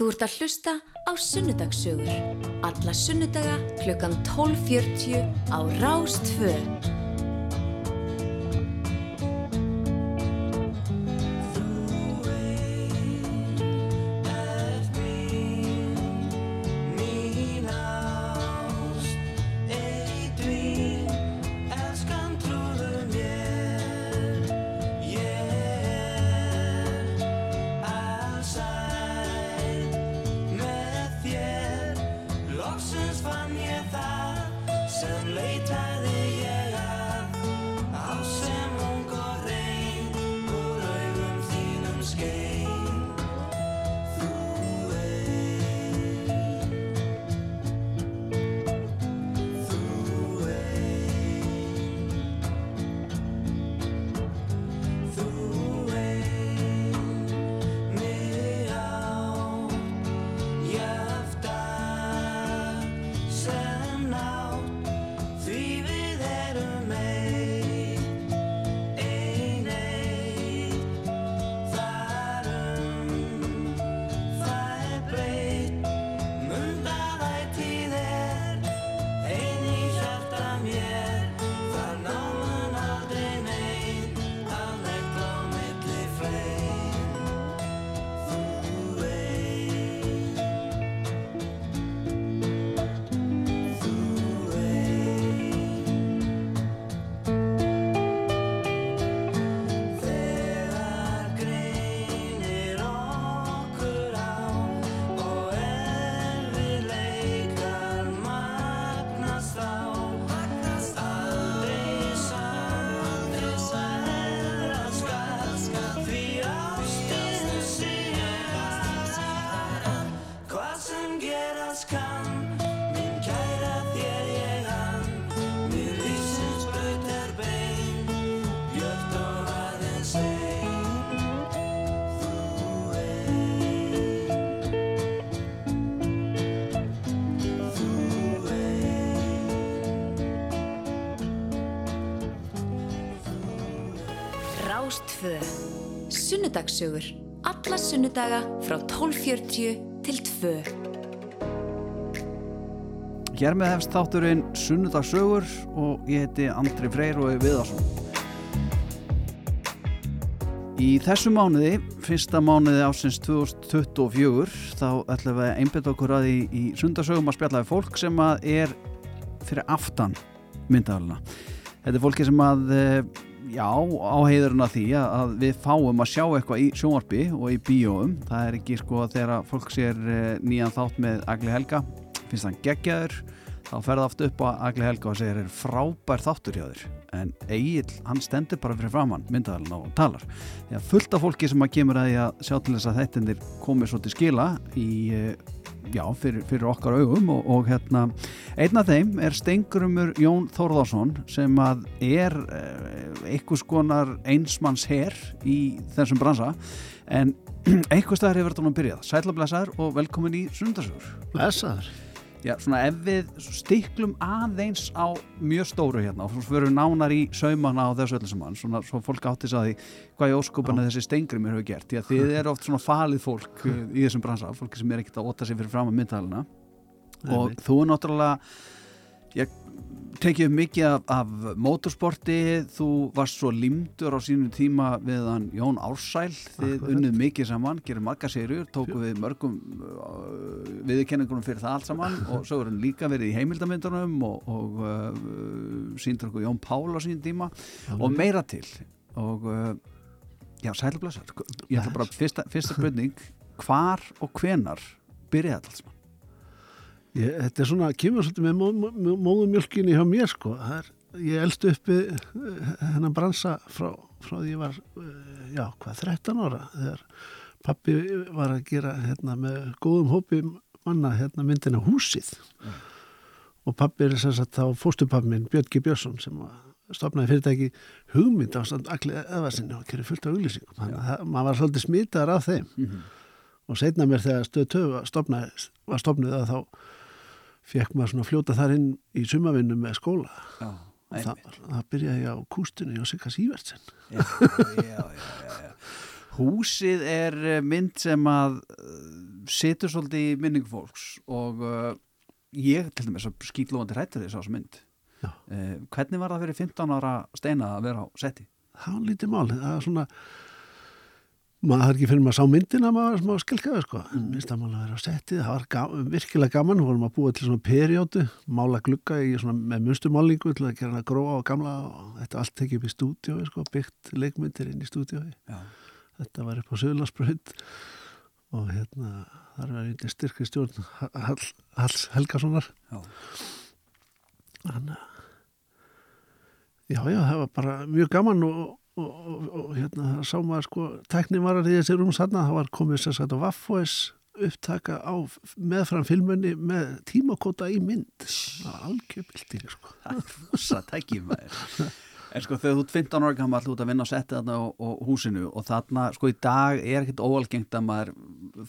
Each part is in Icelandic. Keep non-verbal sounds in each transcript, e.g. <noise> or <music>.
Þú ert að hlusta á Sunnudagssögur. Alla sunnudaga klukkan 12.40 á Rástfö. Sunnudagssögur Alla sunnudaga frá 12.40 til 2 Hér með hefst þátturinn Sunnudagssögur og ég heiti Andri Freyr og er viðarsson. Í þessu mánuði, fyrsta mánuði ásins 2024 þá ætlum við að einbeta okkur að í, í sundarsögum að spjalla við fólk sem að er fyrir aftan myndaðalina Þetta er fólki sem að já, áheiðurinn að því að við fáum að sjá eitthvað í sjónvarpi og í bíóum, það er ekki sko þegar fólk sér eh, nýjan þátt með Agli Helga, finnst það geggjaður. Þá ferða oft upp á Agli Helga og segir er frábær þáttur hjá þér. En Egil, hann stendur bara fyrir framann myndaðalinn og talar. Því að fullt af fólki sem að kemur að því að sjá til þess að þetta komir svo til skila í eh, já, fyrir, fyrir okkar augum og, og hérna, einn af þeim er Stengurumur Jón Þórðarsson sem að er eh, einhvers konar einsmanns herr í þessum bransa. En <clears throat> einhver staðar hefur þetta nú byrjað. Sætla blessaður og velkomin í Sundarsögur Blessaður Já, svona ef við stiklum aðeins á mjög stóru hérna og svo verum nánar í saumana á þessu öllu saman svona svo fólk áttis að því hvað í óskupana þessi stengrimir hefur gert því að þið <laughs> eru oft svona falið fólk í <laughs> þessum bransa, fólki sem er ekkert að óta sig fyrir fram að myndalina og þú er náttúrulega ég tekið mikið af, af motorsporti þú varst svo limdur á sínum tíma við hann Jón Ársæl. Þið unnið mikið saman, gerir marga sériur tóku við mörgum uh, viðkenningunum fyrir það allt saman <laughs> og svo er hann líka verið í heimildamindunum og, og uh, síndur okkur Jón Pál á sínum tíma já, og meira til. Og uh, já, sælublasar ég ætla bara fyrsta, fyrsta spurning. Hvar og hvenar byrjaði alls saman Ég, þetta er svona, kemur svolítið með móðumjölkinni hjá mér sko er, ég elst uppi hennar bransa frá, frá því ég var eh, já, hvað, 13 ára þegar pappi var að gera hérna, með góðum hópi manna hérna, myndina Húsið mm. og pappi er þess að þá fóstupappi minn Björn G. Björnsson sem stopnaði fyrirtæki hugmynd á allir eðvarsinni og kerið fullt af auglýsingum þannig að maður var svolítið smitaður af þeim mm -hmm. og setna mér þegar stöð 2 var stopnið að þá fekk maður svona fljóta þar inn í sumavinnu með skóla. Já, það, það byrjaði á kústinu og Sigga Sývertsen já, já, Húsið er eh, mynd sem að uh, situr svolítið í minningu fólks og uh, ég til dæmis að skýtlóðandi hrættur þess að mynd. Já. uh, hvernig var það fyrir 15 ára steina að vera á setti? það var lítið mál. Það er svona maður er ekki fyrir maður sá myndina maður var smá skilkaði sko. Mm. minnst að maður að vera á settið það var ga virkilega gaman, við vorum að búa til svona perjótu mála glugga í svona með munsturmálingu til að gera hana gróa og gamla og þetta allt tekið upp í stúdíói sko byggt leikmyndir inn í stúdíói. Já, þetta var upp á Söðlandsbrönd og hérna þar var einnig styrkri stjórn Hall, Halls Helgasonar. Þannig að já, já, það var bara mjög gaman og, og, og, og hérna sá maður sko, teknin var að því þessi rúm sanna, það var komið sér sagt á Vaffos upptaka á meðfram filmunni með tímakóta í mynd algjörbildi sko. það er rosa tækjum <laughs> maður En sko þegar þú ert 15 ára gammal út að vinna á setti þarna og, og húsinu og þarna sko í dag er ekkert óalgengt að maður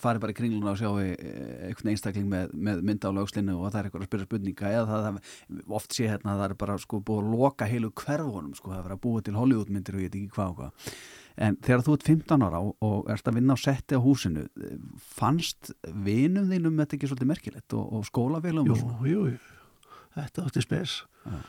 fari bara í kringluna og sjá einhvern einstakling með, með mynda á lögslinu og það er eitthvað að spyrja spurninga eða það, það oft sé hérna að það er bara sko búið að loka heilu hverfunum sko það er að búið til Hollywoodmyndir og ég veit ekki hvað og hvað. En þegar þú ert 15 ára og, og ert að vinna á setti á húsinu fannst vinum þínum þetta ekki svolítið merkilegt og, og skólafélum jú, jú, jú, þetta átti spes. Já.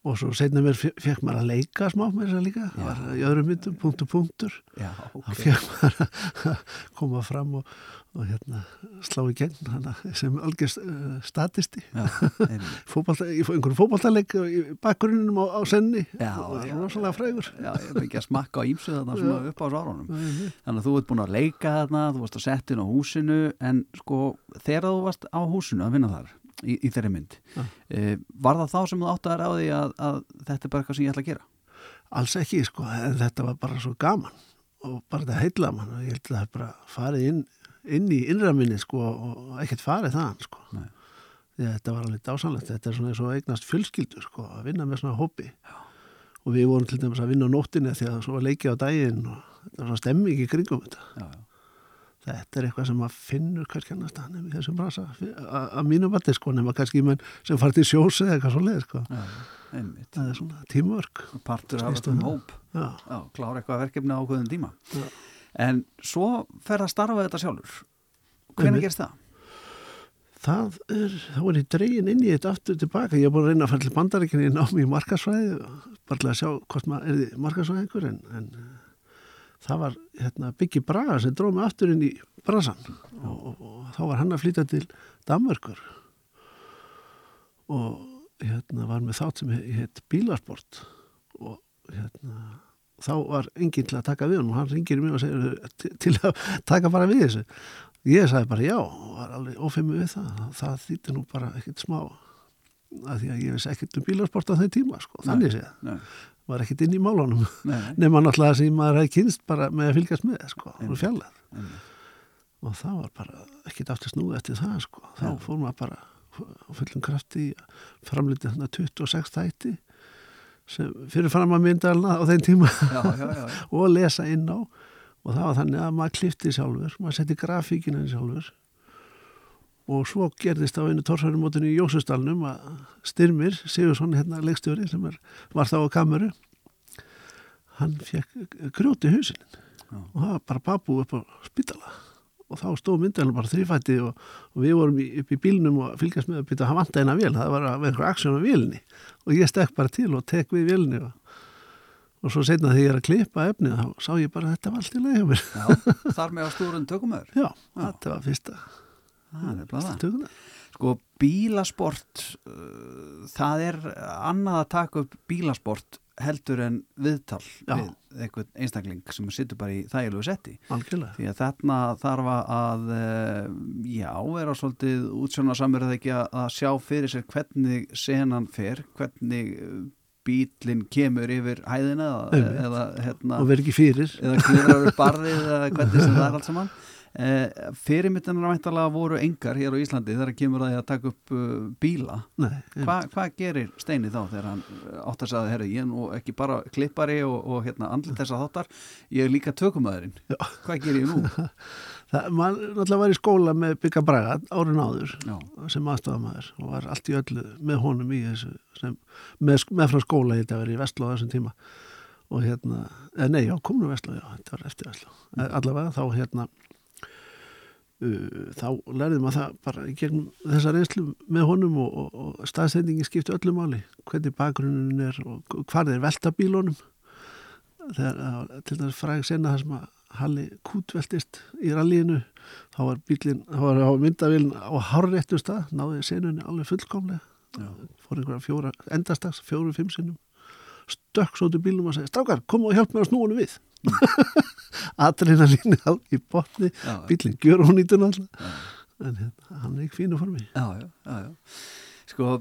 Og svo setna mér fe- fekk maður að leika smá með þess að líka, það var í öðrum myndum punktur punktur. Já, þá ok. fekk maður að <laughs> koma fram og, og hérna slá í gegn sem algjör uh, statisti. <laughs> Fótbolta, fótballtaleik í bakgrunninum á, á senni. Já, og rosalega frægur. Já, ég er ekki að smakka á ímsu þarna svona upp á sárunum. Þannig að þú ert búin að leika þarna, þú varst að setja inn á húsinu, en sko þegar þú varst á húsinu að vinna þar í, í þeirri mynd, Já. e, var það þá sem þú átt að því að, að þetta er bara eitthvað sem ég ætla að gera? alls ekki sko, en þetta var bara svo gaman og bara þetta heitla mann og ég held að það bara farið inn, inn í innra minni sko og ekkert farið þaðan sko Nei. þetta var alveg dásanlegt þetta er svona eins og eignast fjölskyldu sko að vinna með svona hópi Já. og við vorum til dæmis að vinna á nóttinni því að svo var leikið á daginn og þetta var svona stemming í kringum þetta Já, já, þetta er eitthvað sem maður finnur kannski annars staðar nefnir þessum brasa að að mínu bati sko nema kannski menn sem farið til sjósi eða eitthvað svo leið sko það er svona tímörk Partur af um það. hóp, klára eitthvað verkefni á ákveðin tíma. Já. En svo fer að starfa þetta sjálfur. Hvernig gerst það? það er, þá er ég dregin inn í þetta aftur tilbaka, ég er búin að reyna að til bandaríkinni í námi í markasvæði bara til að sjá hvort maður er markasvæði einhver en, en það var hérna, Byggi Braga sem dróð mig aftur inn í bransan og, og, og þá var hann að flytja til Danmörkur og hérna var með þátt sem heit bílasport og hérna þá var enginn til að taka við hann og hann ringir mig og segir til, til að taka bara við þessu. Ég sagði bara já og var alveg ófemmu við það. Það þýtti nú bara ekkert smá að því að ég veist ekkert um bílarsport á þeim tíma sko, þannig séð, var ekkert inn í málunum. <laughs> Nema náttúrulega sem maður hefði kynst bara með að fylgjast með sko, og fjallað og það var bara ekkert aftur snúið eftir það sko, þá fór maður bara fullum krafti í að framlítið þannig 26 þætti sem fyrir fram að myndalna á þeim tíma. Já, já, já, <laughs> og lesa inn á. Og það var þannig að maður klifti sjálfur maður setti grafíkina sjálfur og svo gerðist á einu tórsværumótinu í Jósustalnum að Styrmir Sigursson, hérna leikstjóri sem er, var þá á kameru hann fekk grjóti húsinin Já. og það var bara babu upp á spítala og þá stóð myndalinn bara þrýfætti og, og við vorum í, upp í bílnum og fylgjast með að byrja að hafa vanta eina vél, það var að vera einhver aksjón á vélinni og ég stekk bara til og tek við vélinni og, og svo setna þegar ég er að klippa efnið þá sá ég bara að þetta var allt í leið hjá mér já. Þar með á stúrun tökumöður. <laughs> já, þetta var fyrsta, Tökuna Sko bílasport uh, það er annað að taka upp bílasport heldur en viðtal Já. við einhvern einstakling sem sittur bara í þægilegu setti. Algjörlega. Því að þarna þarf að uh, já, vera svolítið útsjónarsamur eða ekki að, sjá fyrir sér hvernig senan fer hvernig uh, bílinn kemur yfir hæðina eða, eða hérna og verið ekki fyrir. eða upp barðið eða hvernig sem það er allt saman eh, fyrirmyndunar væntalega voru engar hér á Íslandi þegar kemur að því að taka upp uh, bíla. Nei, Hva, hvað gerir Steini þá þegar hann átt að herri, ég er nú ekki bara klippari og, og hérna, andlit þess að þáttar ég er líka tökumæðurinn. Já. hvað gerir ég nú? <laughs> það, maður náttúrulega var í skóla með Bygga Braga árin áður Já, sem aðstofamæður og var allt í öllu með honum í þessu sem, með, með frá skóla ég þetta verið í Vestló á þessum tíma. Og hérna, eða nei, já, kominu Vestló já, þetta var eftir Vestló. Allavega þá hérna uh, þá lærðum að það bara í gegnum þessa reynslu með honum og, og, og staðsendingi skipti öllu máli hvernig bakgrunin er og hvað er veltabílunum þegar til dæmis fræg senna það sem að Halli kútveltist í rallíinu þá var bílinn, þá var myndavillin á hárréttu stað, náði senunni alveg fullkomlega. Já. fór einhverja fjóra, endastags, fjóru, fimm sinnum til bílum og segi Strákar, kom og hjálp mér að snúa hennu við. <laughs> Adrenalín í botni, bílinn gjör hún í tunn alltaf en hérna, hann er ekki fínu formi. Já, já, já, já Sko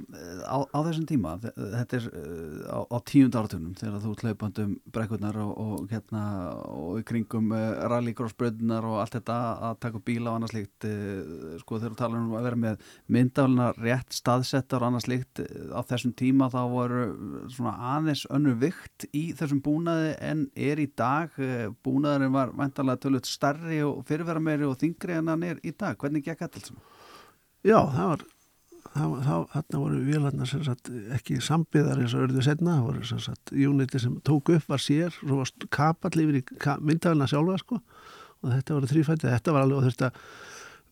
á, á þessum tíma, þetta er uh, á, á tíund áratunum þegar þú hlaupandum brekkurnar og, og hérna og kringum uh, rallycrossbröðunar og allt þetta að taka bíla og annað slikt uh, sko þegar þú talar um að vera með myndaflina rétt staðsettar og annað slikt á þessum tíma þá voru svona aðeins önnu vikt í þessum búnaði en er í dag búnaðurinn var vantarlega tölvöld starri og fyrirvera meiri og þingri en hann er í dag. Hvernig gekk þetta alls? Já, það var þarna voru vélarnar sem sagt ekki sambiðar eins og örðu setna það voru sem sagt uniti sem tók upp var sér svo var kapall yfir í myndafélina sjálfa sko. Og þetta voru þrýfætti þetta var alveg og þurfti að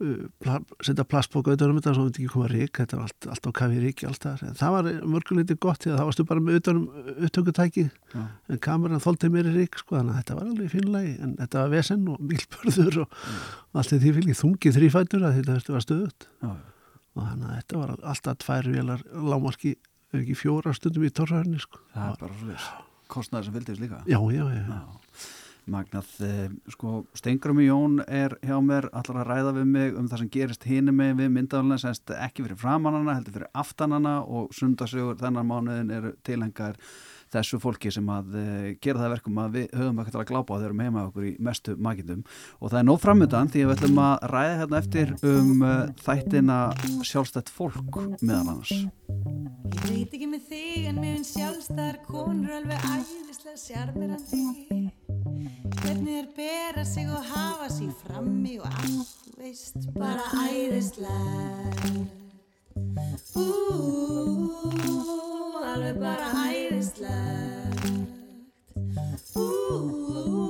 uh, setja plastbók auðvitað um þetta svo myndi ekki koma rík þetta var allt, allt á kafi ríki alltaf en það var mörguleiti gott því að það varstu bara með auðvitað upptökutæki. Ja. en kameran þóltið mér í rík sko þannig að þetta var alveg fínlegi en þetta var vesen og <laughs> milbörður og, ja. og allt því fylgið þungið þrýfættur að þetta var stöðut Já og þannig að þetta var alltaf tvær vélar lámarki, ef ekki fjóra stundum í torrarni sko. Það er bara svolítið kostnæður sem fylgist líka Já, já, já, já. Magnað, eh, sko Stengrum í Jón er hjá mér allar að ræða við mig um það sem gerist hínum með við myndafélagina, semst ekki fyrir framannana heldur fyrir aftanana og sundarsögur þennan mánuðin eru tilhengar þessu fólki sem að uh, gera það verkum að við höfum ekkert að glápa á þeirrum heima okkur í mestu magindum og það er nóg framöndan því að við ætlum að ræða hérna eftir um uh, þættina sjálfstætt fólk meðal annars. Ég veit ekki með þig en með sjálfstæðar konur alveg æðislega sjarmirandi Hvernig er bera sig og hafa sig frammi og allt veist bara æðislega Úúúú, alveg bara æðislegt. Úúúú,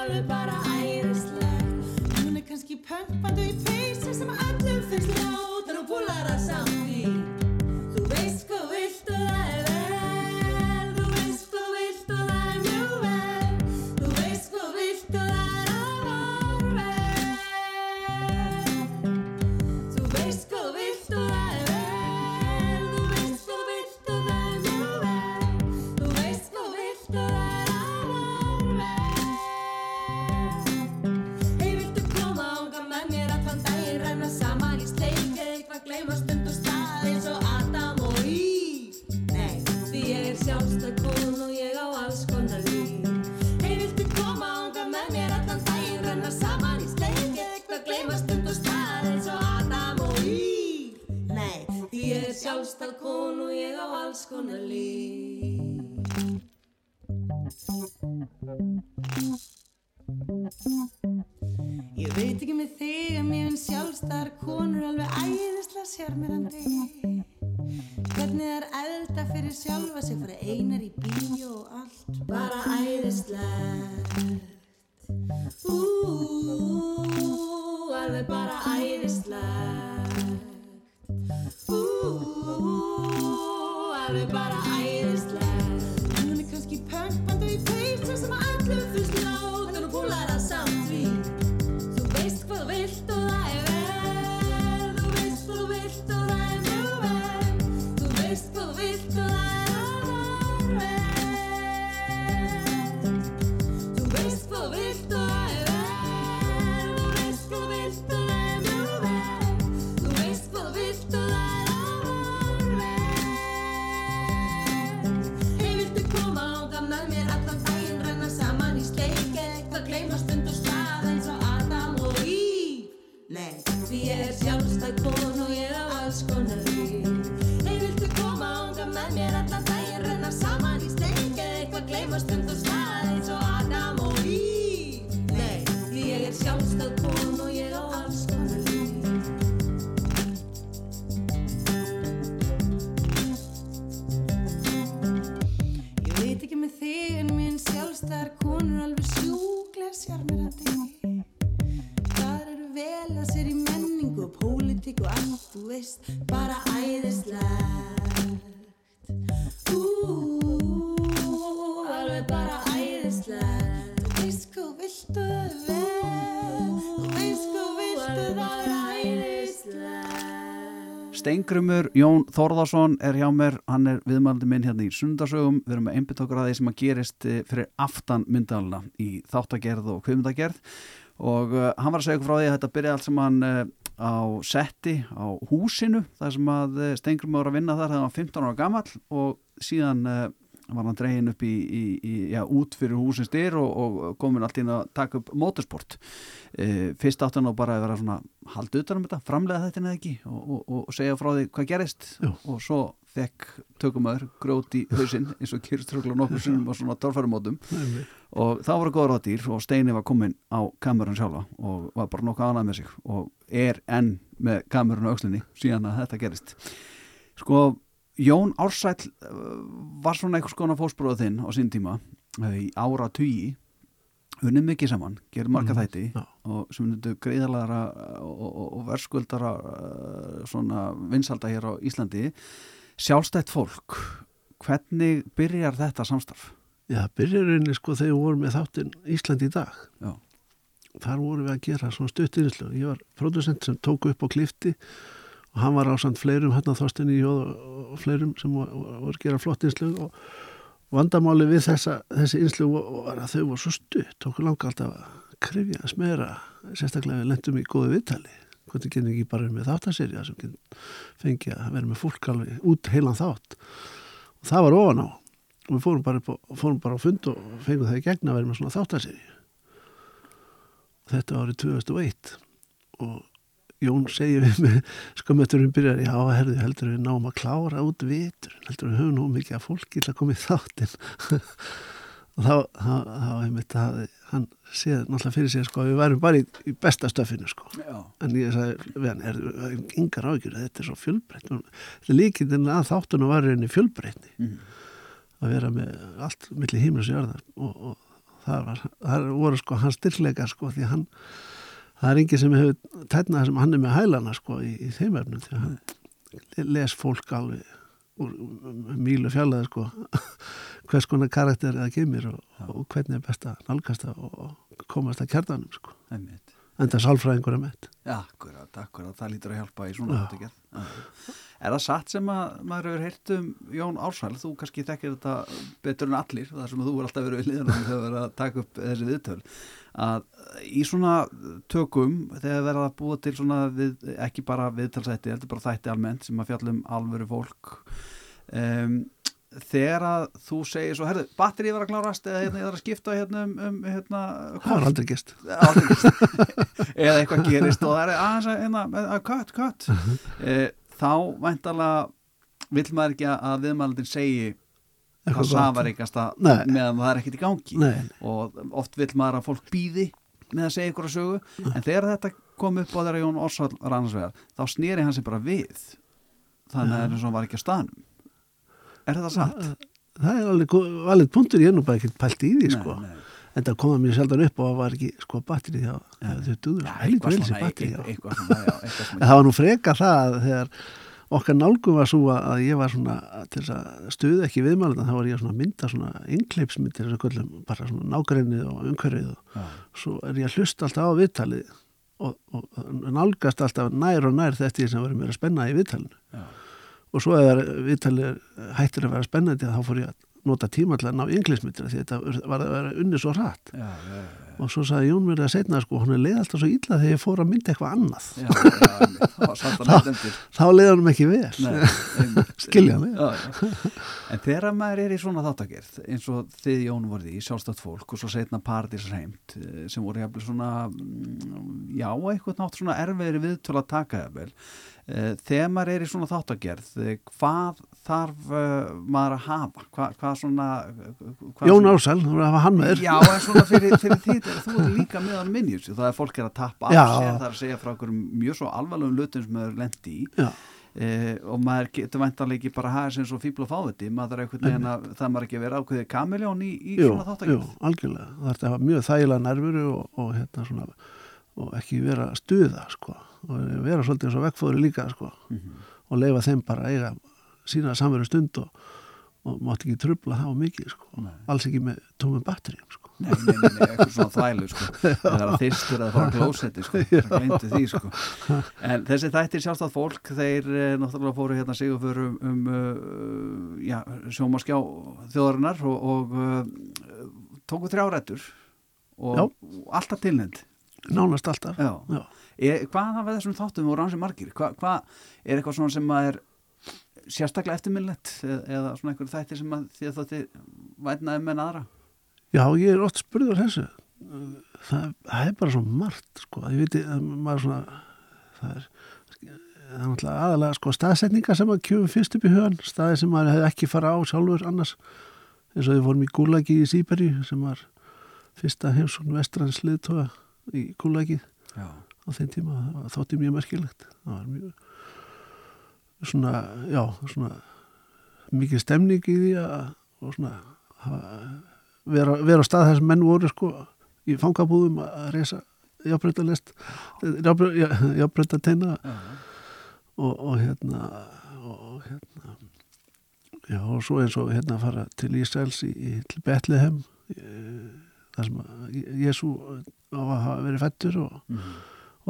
alveg bara æðislegt. Hún er kannski pömpandu í feysi sem allum finnst látar og búlar að samt í Þú veist hvað vilt og það er vel. Þú veist hvað vilt og það er mjög vel. Þú veist hvað vilt og það er vel. Þú veist Steingrumur Jón Þórðarsson er hjá mér, hann er viðmældi minn hérna í sundarsögum, við erum okkur að því sem að gerist eh, fyrir aftan myndalina í þáttagerð og kvimdagerð og uh, hann var að segja ykkur frá því að þetta byrja allt saman uh, á setti á húsinu, þar sem að Steingrumur var að vinna þar þegar hann var 15 ára gamall og síðan uh, var hann dregin upp í, í, í já, út fyrir húsins dyr og, og komin allt inn að taka upp motorsport. E, fyrst átti hann nú bara að vera svona haldið utan um þetta, framlega þetta neða ekki og, og, og segja frá því hvað gerist. Já. og svo fekk tökumöður grót í hausinn eins og kyrstrugla nokkur sinnum á svona torfærumótum. Nei, og þá voru góður á dýr og Steini var komin á kamerun sjálfa og var bara nokkuð ánægð með sig og er enn með kamerun á aukslinni síðan að þetta gerist. Sko Jón Ársæll uh, var svona einhvers konar fósbróða þinn á sín tíma uh, í ára tugi unnið mikið saman, gerir marga Mhm, þætti já. og sem myndu greiðalara og, og, og verðskuldara uh, svona vinsalda hér á Íslandi sjálfstætt fólk hvernig byrjar þetta samstarf? Já, byrjarinn sko þegar við vorum með þáttinn Ísland í dag Já. þar vorum við að gera svona stuttinslu ég var producent sem tók upp og klifti og hann var ásand fleirum hann að þorstinni og, og fleirum sem voru, að gera flott inslu og vandamáli við þessa, þessi inslu var að þau voru svo stutt. Tóku langa alltaf að krifja, smera sérstaklega við lendum í góðu viðtali. Hvernig getum ekki bara með þáttaserja sem fengið að vera með fólk alveg út heilan þátt? Og það var ofan á. Og við fórum bara, á, fórum bara á fund og fengum það í gegn að vera með svona þáttaserju þetta var árið 2001 og Jón segir við mig skömmeturinn byrjar, já herðu heldur við náum að klára út vitur heldur við höfum nú mikið að fólki til að koma í þáttin <laughs> og þá, þá, þá einmitt hafði hann séð náttúrulega fyrir sér sko við værum bara í, í besta stöfinu sko. En ég sagði við hann, er, er yngar ágjur þetta er svo fjölbreytt þetta er líkindin að þáttunum var reyni fjölbreytni. Mm. að vera með allt milli himnus og og, og það, var, það voru sko hans styrleika sko því hann það er enginn sem hefur tætnað sem hann er með hælana sko í, í þeim efnum því að hann les fólk alveg úr mílu fjallaði sko <laughs> hvers konar karakter eða gemir og, og hvernig er best að nálgast það og, komast að kjartanum sko. Einmitt. en það er sálfræðingur að mett Já, akkurat, akkurat, það lítur að hjálpa í svona. Já. Er það satt sem að maður hefur heyrt um Jón Ársæl, þú kannski þekkir þetta betur en allir, það sem þú er alltaf verið við liðanum <laughs> þegar verið að taka upp þessi viðtöl, að í svona tökum, þegar verið að búa til svona, við, ekki bara viðtalsætti, heldur bara þætti almennt sem að fjallum alvöru fólk, um, þegar að þú segir svo, herðu, batterið var að klárast eða hérna, ég þarf að skipta hérna um, um hérna, það var aldrei gerst. <laughs> <laughs> eða eitthvað gerist og það er aðeins að, hérna, cut, cut. E, þá væntalega vill maður ekki að viðmælandin segi Eitthvað hvað gott. safaríkasta Nei. meðan það er ekkert í gangi Nei, og oft vill maður að fólk býði með að segja ykkur að sögu en þegar þetta kom upp á þeirra Jón Orsvall rannsvegar, þá snýri hann sig bara við þannig að það er eins og hann var ekki á staðnum er þetta satt? það er alveg valið punktur ég er nú bara ekkert pælt í því sko Nei, nei. en það koma mér sjaldan upp og það var ekki sko batterið hjá þau duður eitthvað batterið eitthvað, já. eitthvað eitthvað svona það var nú freka það að þegar okkar nálgum var svo að- ég var svona til þess að stuða ekki viðmælanda þá var ég svona að mynda svona köllum, bara svona nágreinið og umhverfið og Já. svo er ég að hlusta alltaf á viðtalið og, og, nálgast alltaf nær og nær þetta sem verður mér að spenna í viðtalinu Já. og svo eða viðtalið hættir að vera spennandi þá fór ég að nota tíma til að ná innkleipsmyndir því þetta var að vera unni svo hratt Já, já, já. og svo sagði Jón mér að setna sko, hún er leið alltaf svo illa þegar ég fór að mynda eitthvað annað það nefndir þá leiði hann ekki vel Nei. <laughs> Skilja mig. En þegar maður er í svona þáttagerð eins og þið Jón voruð í sjálfstátt fólk og svo setna paradísreimt sem voru jafnvel svona mm, já, eitthvað nátt svona erfiðri viðtöl að taka jafnvel Eh, þegar maður er í svona þáttagerð eh, hvað þarf uh, maður að hafa? Hvað, hvað svona hvað Jón Ársæl, þú verður að hafa hann með þér. Já, en svona fyrir, fyrir því þú er líka með hann minni það er fólk er að tappa af sér það er að segja frá okkur mjög svo alvarlegum lutum sem maður lendi í. Já, eh, og maður getur væntanlega ekki bara að hafa sem svo fíbl og fáviti maður er einhvern veginn að það maður ekki að vera ákveðið kamiljón í, í jú, svona jú, þáttakjöf algjörlega. Það er að hafa mjög þægilega nervuru og, og hérna svona og ekki vera að stuða sko. Og vera svolítið eins og vekkfóður líka sko. Og leifa þeim bara að eiga sína samveru stund og, og mátti ekki trubla það á mikið sko alls ekki með tómum batterjum sko Nei, nei, nei, eitthvað svona þvælu sko. <laughs> það er að þyrstur að fara klósetti sko. það glemdu því sko. en þessi þættir sjálfstæð fólk þeir eh, náttúrulega fóru hérna sigur fyrir um, um uh, já, sjómaskjá þjóðarinnar og, og uh, tóku þrjárættur og Já. alltaf tilnend nánast alltaf Já. Er, hvað hafa þessum þáttum voru ansið margir? Hva, hvað er eitthvað svona sem að er sérstaklega eftirminnlegt eða, eða svona einhver þættir sem að því að þótti vætnaði menn aðra? Já, ég er oft spurður þessu. Það, það er bara svo margt sko, ég veit, að maður svona það er, það er náttúrulega aðalega sko staðsetningar sem að kjöfum fyrst upp í hugan, staði sem maður hefði ekki fara á sjálfur annars, eins og við fórum í Gúlagi í Sýberi sem var fyrsta heimsókn vestrans liðtóa í Gúlagi Já. á þeim tíma, það þótti mjög merkilegt. Það var mjög svona, já, svona mikið stemning í því að svona vera, vera á stað þess að menn voru sko í fangabúðum að reysa jábreytalest jábreytateina Já. og, og hérna og hérna já og svo eins og hérna fara til Ísraels í, í til Betlehem eh, þar sem að Jésu á að hafa verið fættur og, Mhm.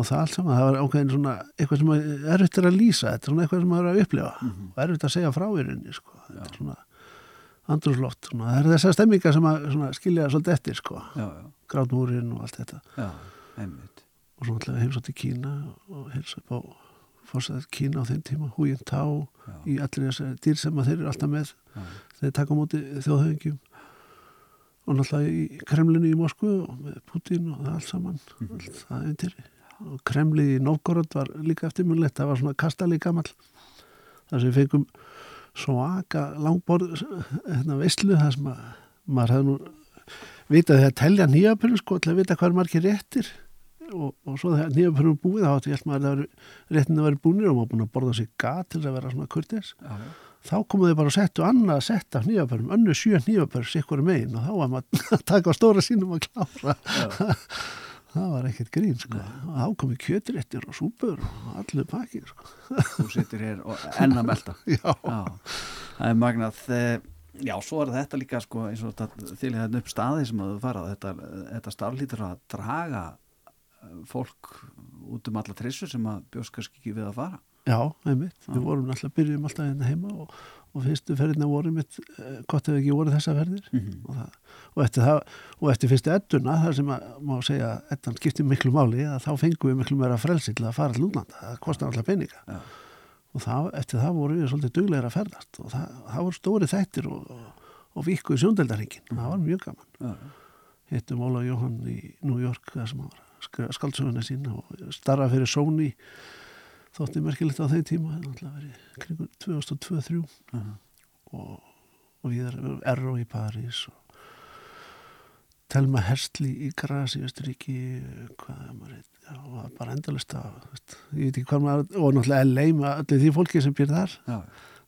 Og það allt saman, það var ákveðin svona eitthvað sem er erfitt er að lýsa þetta er svona eitthvað sem maður er að upplifa Mhm. og erfitt að segja frá í rauninni sko. þetta er svona svona. það er þessar stemmingar sem að svona, skilja svolítið eftir sko. Grátmúrin og allt þetta já, og svo náttúrulega heimsótt í Kína og heilsa upp á fórsæðar Kína á þeim tíma, Húin Tá í allir þessari dýr sem að þeir eru alltaf með Já. þeir taka á móti þjóðhauðingjum og náttúrulega í Kremlinu í Moskvu og með Putin og það allt saman Mhm. allt það eintir og Kremli í Novgorod var líka eftirmunlegt það var svona kastali gamall. Þar sem fengum svaka langborð hérna veislu þar sem að maður hefði nú vitað þegar telja nýjapurinn sko til að vita hvað er margir réttir. Og, og svo þegar nýjapurinn búið þá átti ég held maður að réttin að vera búnir og maður búin að borða sér gat til að vera svona kurtis já. þá komu þau bara og settu annað sett af nýjapörum, önnu sjö nýjapör sikkur megin og þá var maður að <laughs> taka á stóra sínum að klára. Það var ekkert grín sko. Komu kjötréttir og súpur og allir pakki sko. Þú situr hér og enn að melta. <laughs> Já, Já, það er magnað. Eh, Já, svo er þetta líka sko eins og þetta til hérna upp staði sem að þú fara. Þetta, þetta starflítur að draga eh, fólk út um alla trissur sem að bjóst kannski ekki við að fara. Já, einmitt. Já. við vorum alltaf, byrjum alltaf hérna heima og, og fyrstu ferðina voru mitt eh, gott ef ekki voru þessa ferðir. Mm og, það, og, eftir það, og eftir fyrstu edduna þar sem að má segja að eddan skiptir miklu máli að þá fengum við miklu meira frelsi til að fara til útlanda, það kostar alltaf peninga. Já. og það, eftir það voru við svolítið duglegir að ferðast. Og það, það voru stóri þættir og, og, og vikku í sjóndeldarhingin það var mjög gaman, Já, hittum Óla Jóhann í New York skaldsöguna sína og starfa fyrir Sony þótti merkilegt á þeim tíma það er náttúrulega verið kringur 2002-2003 já, og, og við erum Erro í París og Telma Hersli í Gras í Östuríki hvað er maður já, og bara endalist að ég veit ekki hvað maður og náttúrulega LA með allir því fólki sem býr þar já,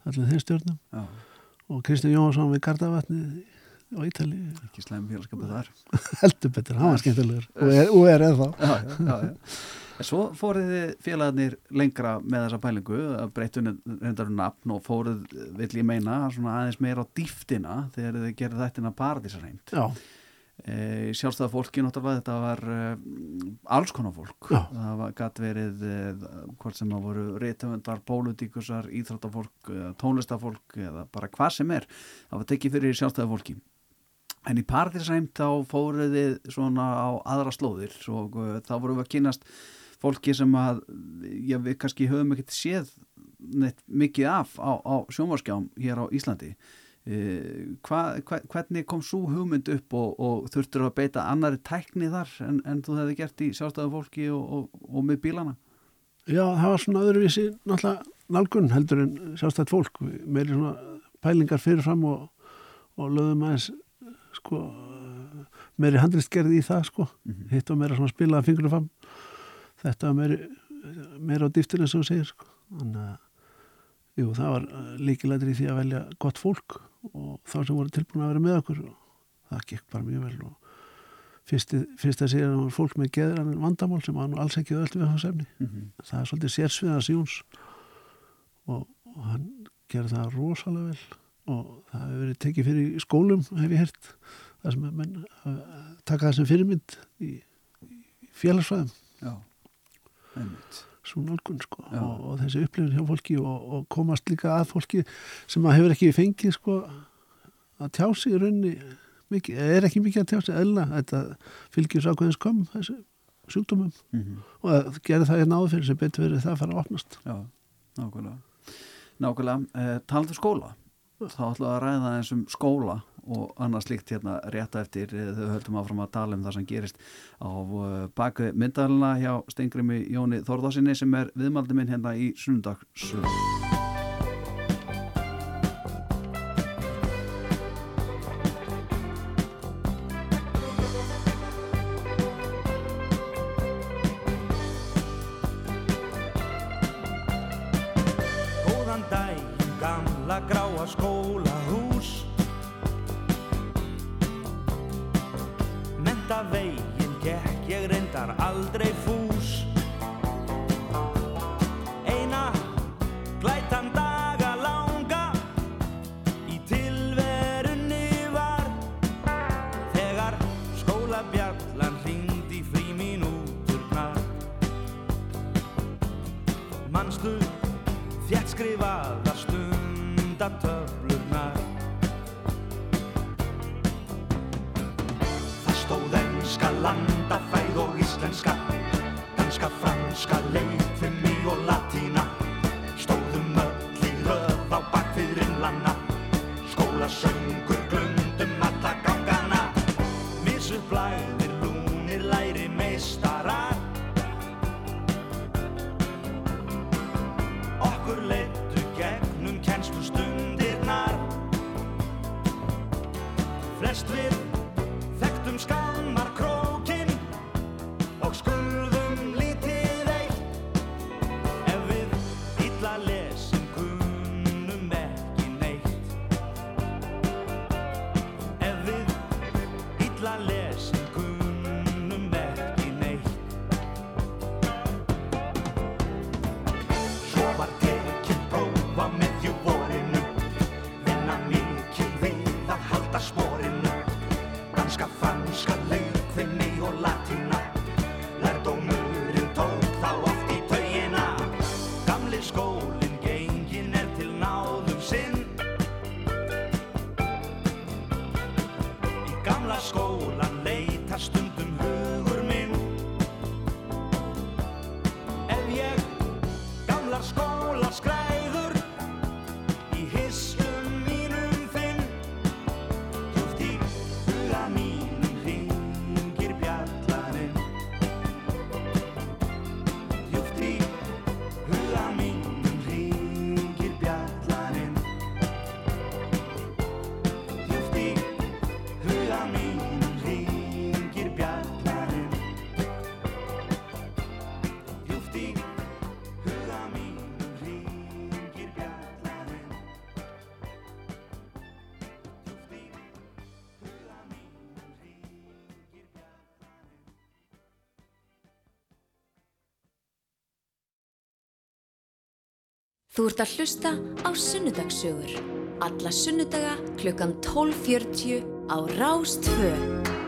allir þeim stjórnum. Já, og Kristján Jónsson við Gardavatni á Ítali ekki slæm félagskapið þar <laughs> heldur betur, hann var skemmtilegur og er, og er eða já, já, já, já. Svo fóruð þið félagarnir lengra með þessa pælingu að breyttu reyndar um nafn og fóruð, vill ég meina, aðeins meira á dýftina þegar þið gerðu þættina paradísarheimt. E, sjálfstæða fólki náttúrulega þetta var e, alls konar fólk. Já. Það var gatt verið e, hvort sem það voru reytöfundar, pólutíkusar, íþróttafólk, tónlistafólk eða bara hvað sem er. Það var tekið fyrir sjálfstæða fólki. En í paradísarheimt þá fóruð þið svona á aðra slóðir og e, þá vorum við að kynast fólki sem að já, við kannski höfum ekkert séð neitt mikið af á, á sjónvarskjám hér á Íslandi. Uh, hva, hva, hvernig kom svo hugmynd upp og, og þurftur að beita annari tækni þar en, en þú hefði gert í sjálfstæðu fólki og, og, og með bílana? Já, það var svona öðruvísi náttúrulega nálgun heldur en sjálfstætt fólk. Meiri svona pælingar fyrirfram og, lögum aðeins sko meiri handristgerði í það sko. Mhm. hitt og meira svona spilaða fingurum fram þetta var meiri, meira á dýftir eins og þú segir sko. Þannig að jú, það var líkilættir í því að velja gott fólk og þá sem voru tilbúin að vera með okkur. Og það gekk bara mjög vel og fyrst, fyrst að segja að hann var fólk með geðrann vandamál sem var nú alls ekki öll við hans efni. Mhm. það er svolítið sérsviðans Jóns og, og hann gerði það rosalega vel og það hefur verið tekið fyrir skólum hef ég hert það sem menn uh, taka það sem fyrirmynd í, í félagsfæðum svo nálgun sko og, og þessi upplifin hjá fólki og, og komast líka að fólki sem að hefur ekki fengið sko að tjá sig í rauninni mikið, er ekki mikið að tjá sig eðla þetta fylgjur svo ákveðins kom þessu sjúkdómum. Mm og að gera það hérna áður fyrir sem betur verið það að fara að opnast. Já, nákvæmlega. Nákvæmlega, eh, talandi um skóla, þá ætlum við að ræða eins um skóla og annað slíkt hérna rétt eftir eh, þau höldum áfram að tala um það sem gerist á uh, baku myndalina hjá Stengrimi Jóni Þórðarsinni sem er viðmaldi minn hérna í sunnudagssögu. Þú ert að hlusta á Sunnudagssögur. Alla sunnudaga klukkan 12.40 á Rástfö.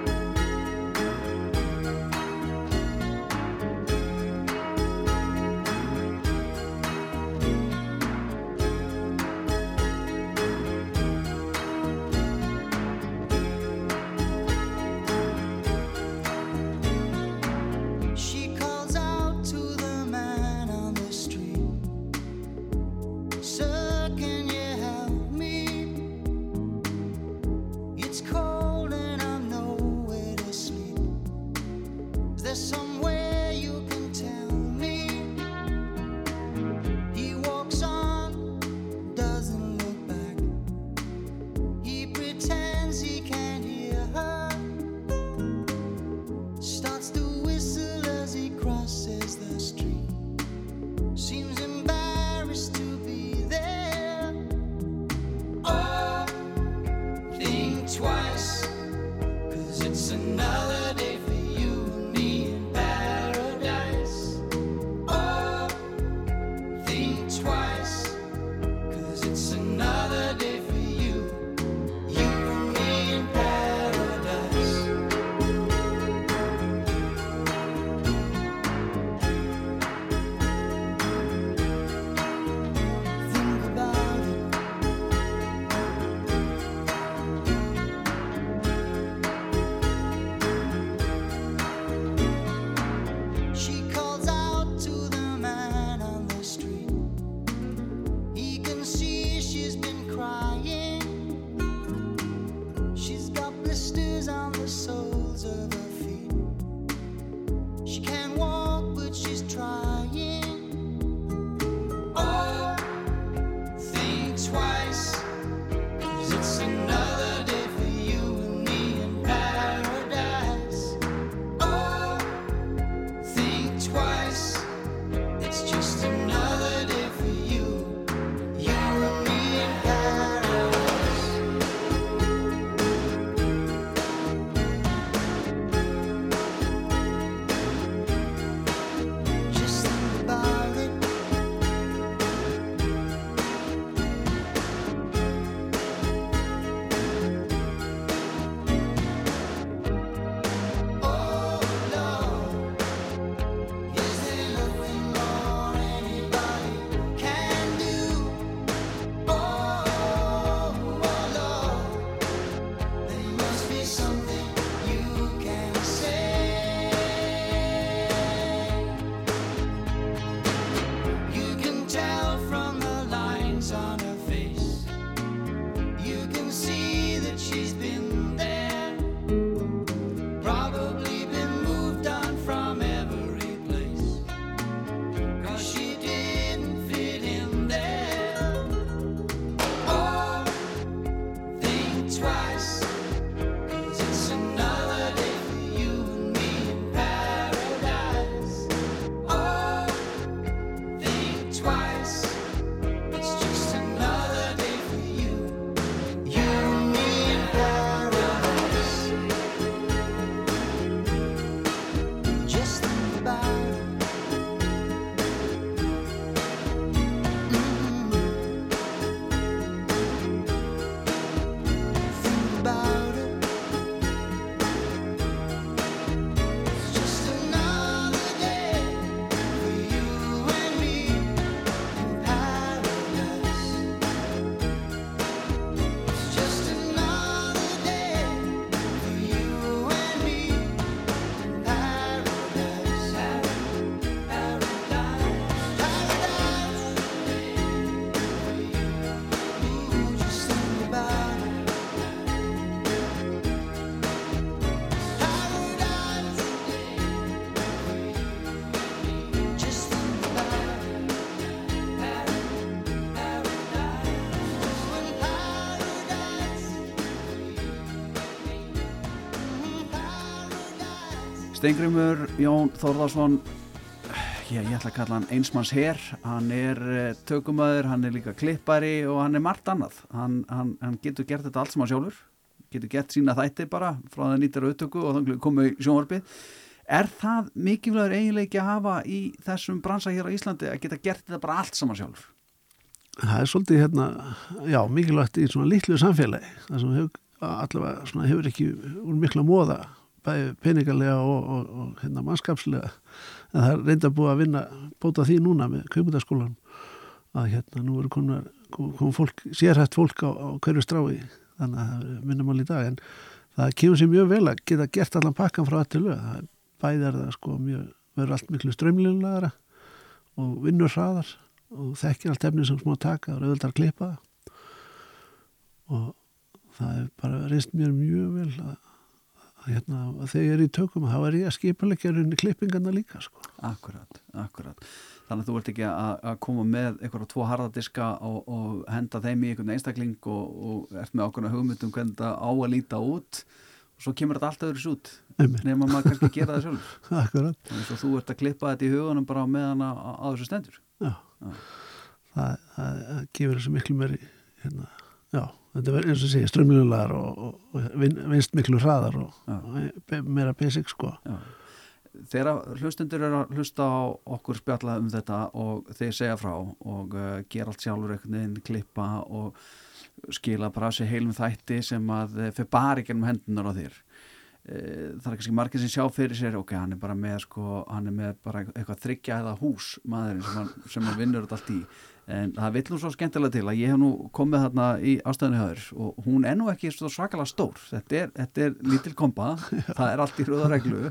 Steingrimur Jón Þórðarsson Já, ég ætla að kalla hann einsmanns herr, hann er uh, tökumæður, hann er líka klippari og hann er margt annað. Hann, hann, hann getur gert þetta allt sem hann sjálfur, getur gert sína þætti bara frá það nýttir auðtöku og þannig komið í sjónvarpið. Er það mikilvægur eiginleiki að hafa í þessum bransa hér á Íslandi að geta gert þetta bara allt saman sjálfur? Það er svolítið hérna, já, mikilvægt í svona litlu samfélagi, það sem hefur, allavega svona, hefur ekki úr mikla móða, bæði peningalega og, og, og hérna, mannskapslega, en það er reynda búið að vinna, bóta því núna með kaupundaskólan, að hérna, nú eru konar, kom fólk, sérhætt fólk á, á hverju strái, þannig að minna mál í dag, en það kemur sér mjög vel að geta gert allan pakkan frá þetta lög, það bæði er það sko mjög, verður allt miklu strömlinlegara og vinnur hraðar og þekkir allt efni sem smá taka og auðvitað að klippa. Og það er bara reist mér mjög vel að, hérna, að þegar ég er í tökum þá er ég að skipulegja rauninni klippingarna líka sko. Akkurat, akkurat. Þannig að þú ert ekki að, að koma með einhverja tvo harðadiska og, og henda þeim í einhvern einstakling og, og ert með ákveðna hugmyndum hvernig þetta á að líta út og svo kemur þetta allt öðru út Einmitt. nema maður kannski gera það sjálf <laughs> Akkurat, þannig að þú ert að klippa þetta í hugunum bara á meðan að, að þessu stendur já Já. það, það, það gefur þessu miklu meiri hérna, já, þetta verður eins og segja strömlinlegar og, og, vin, vinst miklu hraðar og, og be- meira basic sko. Já. Þegar hlustundur eru að hlusta á okkur spjalla um þetta og þeir segja frá og uh, gera allt sjálfur einhvern veginn, klippa og skila bara sér heilum þætti sem að uh, fyrir bara ekki um hendunar á þér. Uh, það er kannski margir sem sjá fyrir sér ok, hann er bara með sko, hann er með bara eitthvað þryggja eða hús maðurinn sem hann, sem hann vinnur þetta allt í en það vill nú svo skemmtilega til að ég hef nú komið þarna í ástæðinu höður og hún er nú ekki svo svakalega stór. Þetta er, þetta er lítil kompa <laughs> það er allt í rauðareglu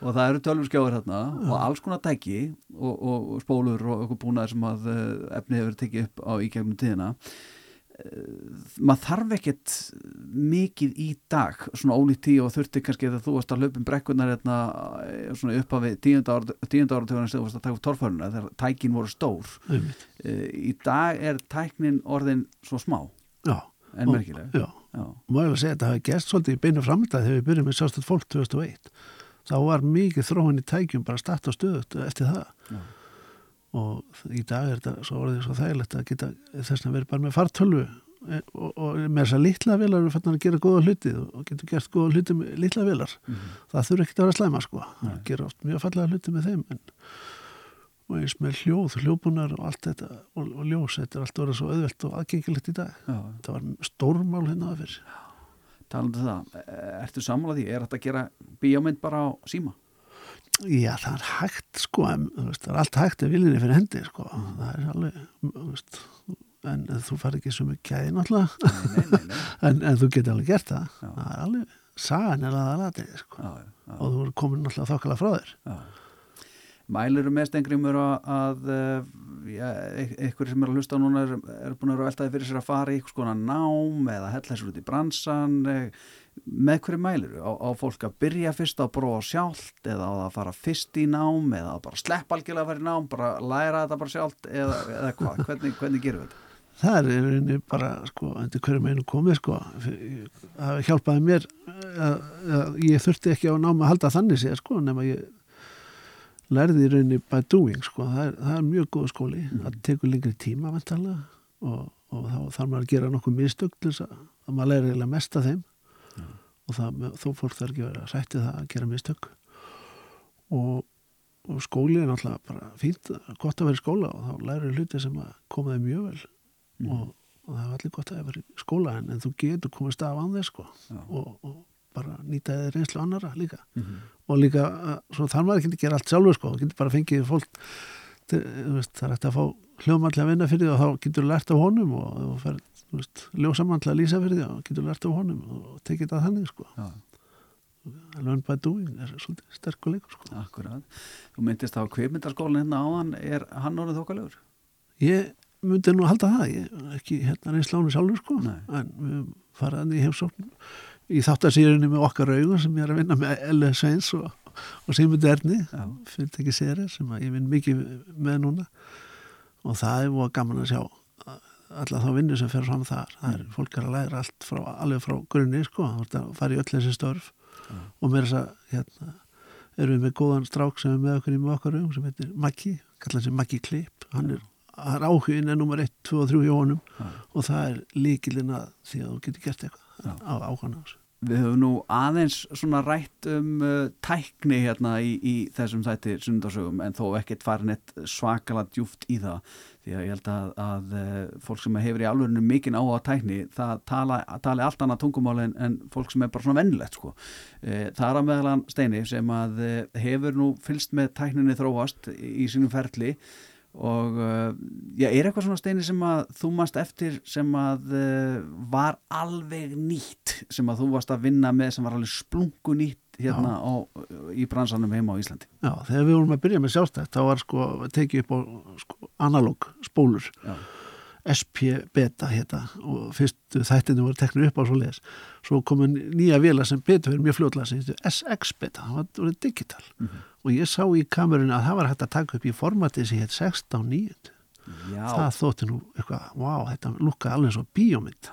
og það eru tölvurskjáður hérna og alls konar tæki og, og, og spólur og eitthvað búnaður sem að eh, efni hefur tekið upp á í gegnum tíðina maður þarf ekkert mikið í dag. Svona ólíkt tí og þurfti kannski þegar þú varst að hlaupum brekkunar hérna, eh, svona upp af tíunda áratöðunar sem þú varst að taka upp torfæruna þegar tækin voru stór. Eh, í dag er tæknin orðin svo smá. Já, en Og- merkileg. já, Já. og maður að segja að þetta hafi gæst svolítið í beinu framönda þegar við byrjum með sjálfstöld fólk 2001 þá var mikið þróun í tækjum bara statt og stöðut eftir það. Já. Og í dag er þetta svo orðið svo þægilegt að geta þess að vera bara með fartölvu e, og, og með þess að litla velar við fannar að gera góða hluti og getur gert góða hluti með litla velar það þurfi ekki að vera slæma sko. Það gera oft mjög fallega hluti með þeim en, og eins með hljóð, hljóðbúnar og allt þetta og, og ljós, þetta er allt orðið svo auðvelt og aðgengilegt í dag. Já. það var stórmál hérna að fyrir talandi um það, eh, ertu sammála því? Er þetta að gera bíómynd bara á síma Já, það er hægt sko, en, veist, það er allt hægt ef viljinni fyrir hendi sko, það er alveg, veist, en þú fær ekki svo mjög gæði náttúrulega, nei, nei, nei, <laughs> en, en þú getur alveg gert það, Já. það er alveg, sagan er að aðlatið sko, Já, já, og þú er komin náttúrulega þokkala frá þér. Já. Mæliru með stengrimur að, að eh, ykkur sem er að hlusta núna er, er búin að vera veltaði fyrir sér að fara í eitthvað skona nám eða hella sér út í bransan eh, með hverju mæliru? Á, á fólk að byrja fyrst að prófa sjálft eða að fara fyrst í nám eða bara sleppa algjörlega að fara í nám bara læra þetta bara sjálft eða, eða hvað? Hvernig, hvernig gerum við þetta? Það er rauninni bara, sko, undir hverju meinu komið, sko, það hjálpaði mér, að, að ég þurfti ekki á náma að halda þannig sér, sko, nema ég lærði í rauninni by doing, sko, það er, það er mjög góð skóli, það tekur lengri tíma, vantarlega, og, og þá þarf maður að gera nokkuð mistök til þess að, að maður læri eiginlega mest af þeim, og það, þó fólk þarf ekki að vera rættið það að gera mistök, og, og skóli er náttúrulega bara fínt, gott að vera í skóla og þá lærir hluti sem að koma þeim mjög vel. Og, og það er allir gott að vera í skóla en, en þú getur komist af án þess sko. Já. og, og bara nýta þið reynslu annara líka. Mhm. og líka, að- svo þarf maður ekki að gera allt sjálfur sko, þú getur bara fengið fólk til, þú veist, það er hægt að fá að vinna fyrir því og þá getur þú lært af honum og þú fer, þú ljósamann til að lýsa fyrir því og getur lært af honum og tekið þetta þannig sko Já. learn by doing er svolítið sterkur leikur sko Akkurat. Þú myndist á kveimyndaskólan hérna áðan, er hann orðið þokkalegur? Ég myndi nú halda það, ég ekki hérna reynsla á henni sjálfur sko, Nei. en við faraðan í heimsókn í þáttasýrunni með okkar augun sem ég er að vinna með L.S. Sveins og, og Sigmund Erni, Já. fyrirtæki séri sem að ég vinn mikið með núna og það er búið gaman að sjá alla þá vinnu sem fer fram þar. Það er fólk er að læra allt frá, alveg frá grunni sko, þú ert að fara í öll þessi störf og mér þess að hérna, erum við með góðan strák sem er með okkur í með okkar um sem heitir Maggi, kallar sem Maggi Klipp. Hann er, er áhugin er nummer 1, 2 og 3 hjá honum og það er líkilinn að því að þú getur gert eitthvað á áhugan á þessu Við höfum nú aðeins svona rætt um uh, tækni hérna í, í þessum þætti sundarsögum en þó ekkert farin eitt svakala djúft í það því að ég held að, að uh, fólk sem hefur í alvörinu mikinn á að tækni það tala, tali allt annað tungumál en, en fólk sem er bara svona vennilegt sko. uh, það er að meðalan Steini sem að uh, hefur nú fylst með tækninni þróast í sínum ferli og uh, já, er eitthvað svona steini sem að þú mast eftir sem að uh, var alveg nýtt sem að þú varst að vinna með sem var alveg splungu nýtt hérna á, í bransanum heima á Íslandi? Já, þegar við vorum að byrja með sjálfstætt þá var sko tekið upp á sko, analóg spólur. Já. SP beta hérna og fyrstu þættinu voru teknir upp á svo leðis svo komu nýja vila sem betur fyrir mjög fljóðlega sem heitir SX beta það var, var digital og ég sá í kamerunni að það var hægt að taka upp í formati sem heit 16.9 Já, það þótti nú eitthvað, wow, þetta lukkaði alveg svo bíómynd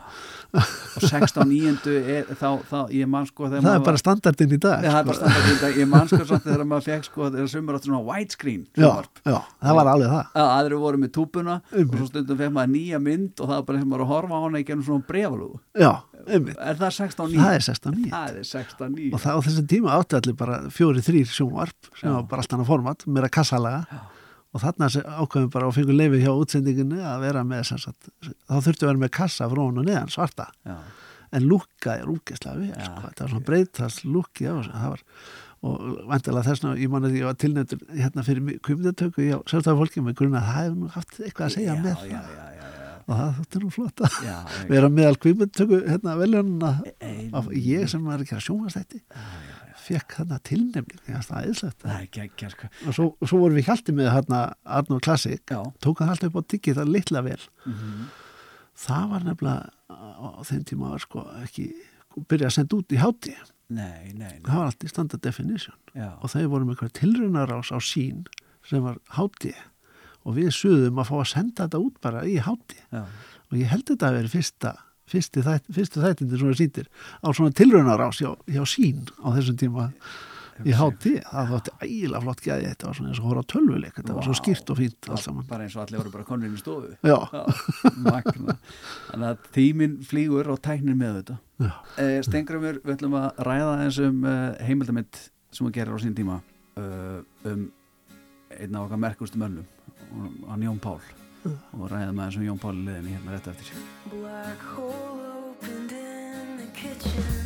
og 16 nýjendu er, þá, þá, ég man sko þegar það er bara standardinn í dag það er sko. bara standart í dag, ég man sko samt þegar maður fekk sko þegar sumur átt svona widescreen já, sjónvarp. já, það var alveg það að aðri voru með túpuna og Einmitt. svo stundum fekk maður nýja mynd og það var bara sem maður að horfa á hana í gennum svona brefalúgu já, einmitt, er það 16 það nýjendu? er 16.9 Það er 16 nýjendu og það á þessum tíma átti allir bara fjóri þrýr sjónvarp sem Já. var bara allt annað format, meira kassalaga og þarna ákveðum bara og fengum leifið hjá útsendingunni að vera með sagt, þá þurftu að vera með kassa frá hún og neðan svarta. Já, en lúkka er úkislega við Já. sko. það var svona breytast það var, og vantilega þessna ég man að ég var tilnættur hérna fyrir kvimdatöku hjá sérstæða fólki með grunna að það hefur nú haft eitthvað að segja já, með já, það. og það þótti nú flott að <laughs> vera meðal kvimdatöku hérna veljónuna Ein- af ég sem var ekki að sjónast þetta fekk þarna tilnefning það er ekki sko. og svo, svo vorum við hjaldi með hérna Arnór Classic tók hann alltaf upp á diggi það litla vel. Mhm, það var nefnilega á þeim tíma var sko ekki byrja að senda út í háti nei, nei, nei. það var allt í standard definition. Já, og þeir voru með eitthvað tilrunarás á sín sem var háti og við suðum að fá að senda þetta út bara í háti já, og ég held þetta að vera fyrsta fyrstu þættindir svona sýndir á svona tilrunarás hjá, hjá sín á þessum tíma í háti það þótti ægilega flott gæði. Þetta var svona eins og hóra tölvuleik. Þetta var svo skýrt og fínt allt saman. bara eins og allir voru bara konur inn í stofu. Já, Já, Þannig að tíminn flýgur og tæknir með þetta. Eh, Stengrumur, við ætlum að ræða eins um eh, heimildamind sem að gera á sín tíma uh, um einn af okkar merkustu mönnum hann Jón Pál og ræða með eins um Jón Pál í liðinni hérna rétt eftir Black hole opened in the kitchen.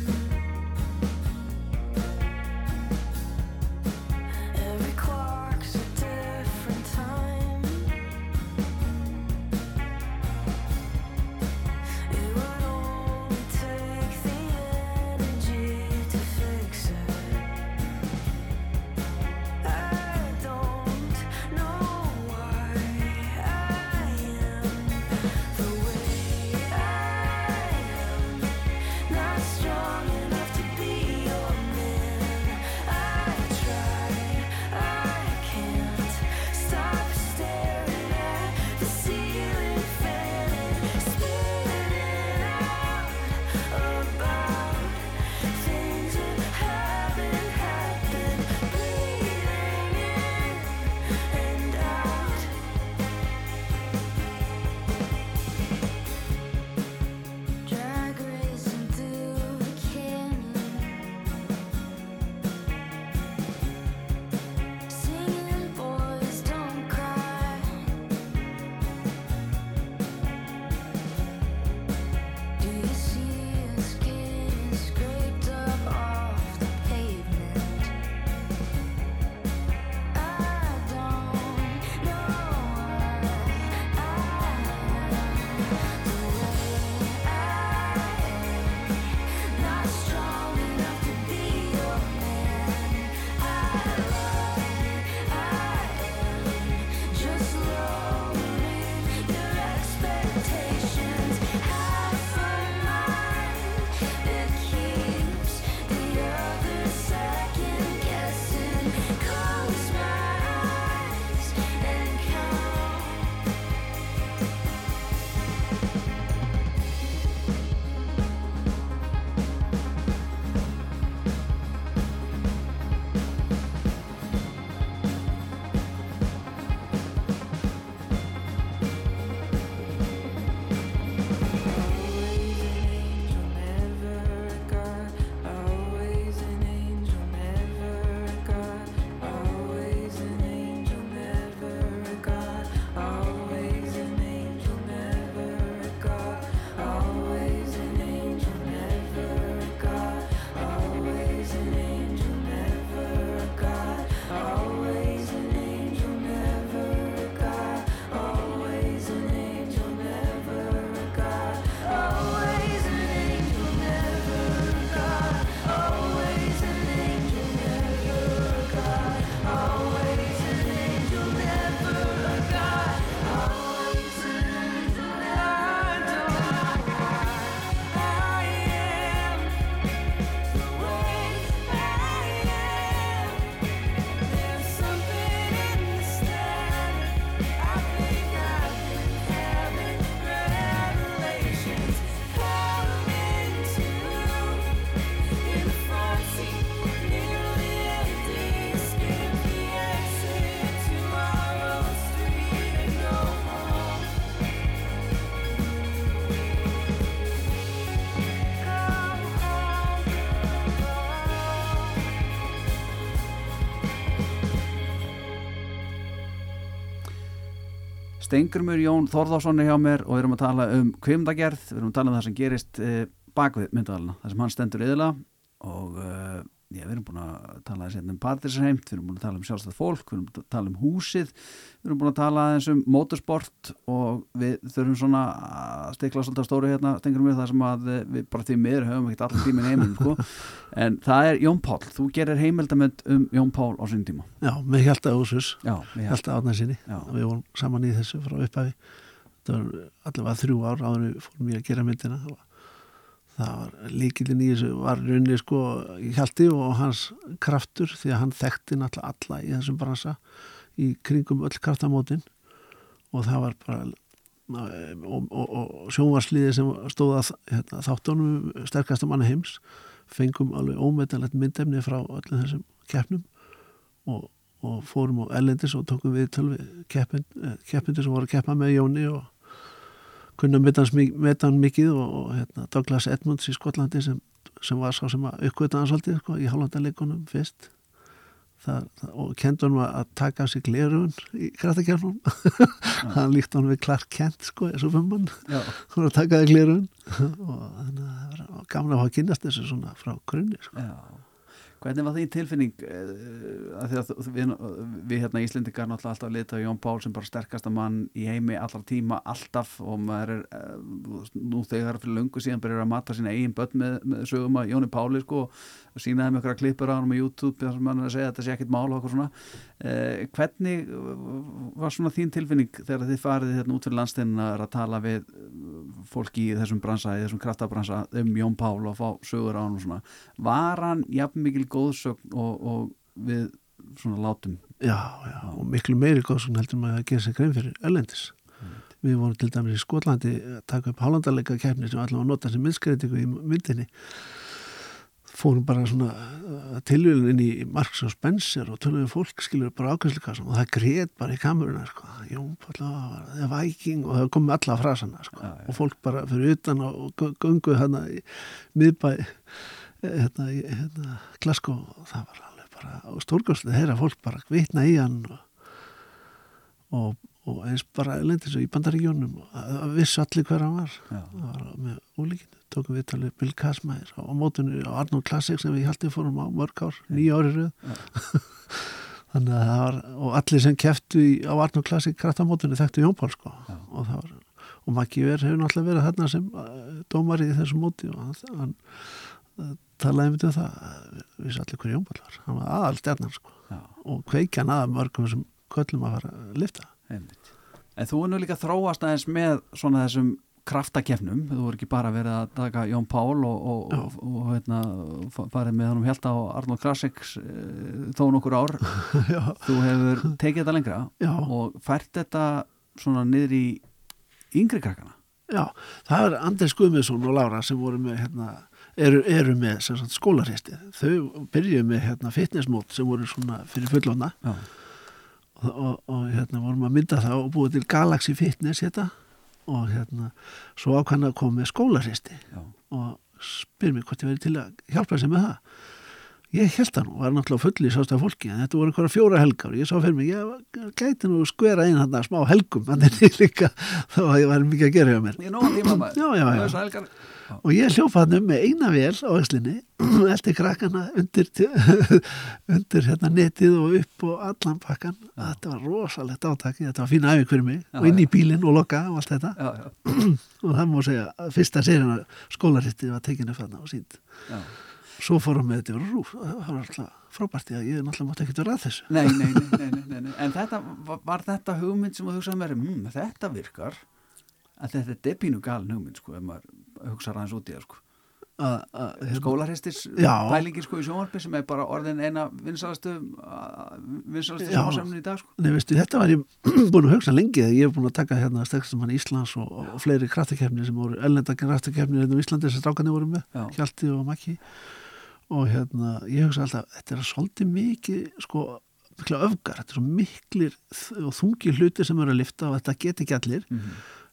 Stengurmur Jón Þorðarsson er hjá mér og við erum að tala um kvimdagerð, við erum að tala um það sem gerist uh, bakvið myndavæluna, það sem hann stendur yðurlega og uh, já, við erum búin að tala aðeins hérna um partisreimt, við erum búin að tala um sjálfstæð fólk, við erum búin að tala um húsið, við erum búin að tala aðeins um motorsport og við þurfum svona að stikla svolítið á stóru hérna, stengur mér það sem að eh, við bara því miður höfum ekkert allir tíminn heiminum, sko. <laughs> en það er Jón Pál, þú gerir heimildamönd um Jón Pál á sinni tíma. Já, með Hjalta Úsus, Já, við Hjalta Átnar sinni Já. við vorum saman í þessu frá upphafi það var allavega þrjú ár áður við fórum í að gera myndina og það var líkillin í þessu var raunni sko Hjalti og hans kraftur því að hann þekkti náttúrulega alla í þessum bransa í kringum öll kraftamótin. Og það var bara og, og, og sjónvarsliði sem stóð að hérna, þáttunum sterkasta manna heims fengum alveg ómetanlegt myndefni frá öllum þessum keppnum. Og, og fórum á Ellendis og tókum við tölvi keppindur sem voru að keppa með Jóni og kunna metan mikið og, og hérna, Douglas Edmunds í Skotlandi sem, sem var sá sem að uppgöta hans svolítið sko, í hálfandarleikunum fyrst. Það, það, og kendi hann að taka sig glerun í kraftakernum <laughs> hann líkt hann við Clark Kent sko, og Já, <laughs> hann var að taka af glerun <laughs> og var gaman að hafa kynast þessu svona frá grunni sko. já. Hvernig var því tilfinning uh, að að við, við hérna Íslendingar náttúrulega alltaf lita Jón Pál sem bara sterkasta mann í heimi allar tíma alltaf og maður er uh, nú þegar fyrir löngu síðan byrjar að mata sína eigin börn með, með sögum að Jóni Páli sko og sína þeim að klippur á hann á YouTube þar sem hann er að segja að þetta sé ekkit mál og eitthvað svona uh, hvernig var svona þín tilfinning þegar þið farið hérna út fyrir landsteinina að tala við uh, fólki í þessum bransa, í þessum kraftabransa um Jón Pál og fá sögur á hann og svona var hann jafn mikil góðsögn og, og við svona látum Já, já, og miklu meiri góðsum heldur maður að gera sér grein fyrir Erlendis. Við vorum til dæmis í Skotlandi að taka upp hálfandarleika keppni sem allavega nota sem myndskreitingu í myndinni. Fórum bara svona tilvílun inn í Marx og Spencer og tölum við fólk skilur bara ákvæmsleika og það grét bara í kameruna sko. Jón, allavega, það er Viking og það komið alla frasana sko. Já, já. og fólk bara fyrir utan og gunguð hérna í miðbæ hérna, í- hérna Glasgow og það var alveg bara stórgjóðslega þeirra fólk bara vitna í hann og, og, og eins bara lendis í bandaríkjónum og það vissi allir hver hann var. Já. það var með ólíkinu tókum við talið Bill Kasmæður á mótunni á Arnold Classic sem við haldið fórum á mörg ár, nýja ári röð. <laughs> Þannig að það var og allir sem keftu í, á Arnold Classic krættamótunni þekktu Jón Pál sko. Já. og það var og Maggi Ver hefur náttúrulega verið þarna sem uh, dómari í þessu móti og hann, uh, talaði um það. Uh, vissi allir hver Jón Pál var. Hann var aðal stjarnan sko. Já, og kveikjan að mörgum sem köllum að fara að lifta einmitt. En þú er nú líka þróast aðeins með svona þessum kraftakefnum, þú er ekki bara verið að taka Jón Pál og, og, og, og hérna, fa- farið með honum held á Arnold Classics e, þó nokkur ár. <laughs> Þú hefur tekið þetta lengra já, og fært þetta svona niður í yngri krakkana. Já það er Andrés Guðmiðsson og Lára sem voru með hérna, eru, eru með skólarhesti þau byrjuðu með hérna, fitnessmót sem voru svona fyrir fullóna Já, og, og, og hérna vorum að mynda það og búið til Galaxy Fitness hérna. Og hérna svo ákvæmna að koma með skólarhesti já, og spyr mér hvort ég verið til að hjálpa sér með það ég held það nú, var náttúrulega full í sást af fólki en þetta voru einhverja fjóra helgar. Og ég sá fyrir mig ég gæti nú skvera inn hann smá helgum þannig líka þá að ég var mikið að gera hjá mér. Ég er nóg að tíma maður og ég hljópa hann um með eina vel á öslinni <clears throat> eldi krakkana undir, <laughs> undir hérna netið og upp og allan pakkan. Þetta var rosalegt átaki, þetta var fína æfing fyrir mig. Já, og inn í bílinn og lokka og allt þetta. Já, já, <clears throat> og það má segja að fyrsta serina skólarittið var tekinu þarna og sínd svo fórum við þetta yfir rúf það var alltaf frábært í ég náttúrulega mátti ekkert vera að þessu Nei, nei, nei, nei, nei, nei, nei. En þetta, var, þetta hugmynd sem þú hugsaði mér, mmm, þetta virkar að þetta er depínu galin hugmynd sko, ef maður hugsa aðeins út í það sko. hérna, skólarhestis Já. pælingin sko í sjónvarpi sem er bara orðin eina vinsalastu vinsalastu Já. sjónvarsamnin í dag sko. Nei, veistu, þetta var ég <clears throat> búin að hugsa lengi ég hef búin að taka hérna stegstumann Íslands og, og fleiri kraftakefni sem voru ellenda kraftakefni hérna á Íslandi sem strákarnir voru með. Hjalti og Maki og hérna, ég hugsa alltaf þetta er svolítið mikið sko, mikla öfgar, þetta er svo miklir og þungi hluti sem eru að lifta og þetta get ekki allir. Mm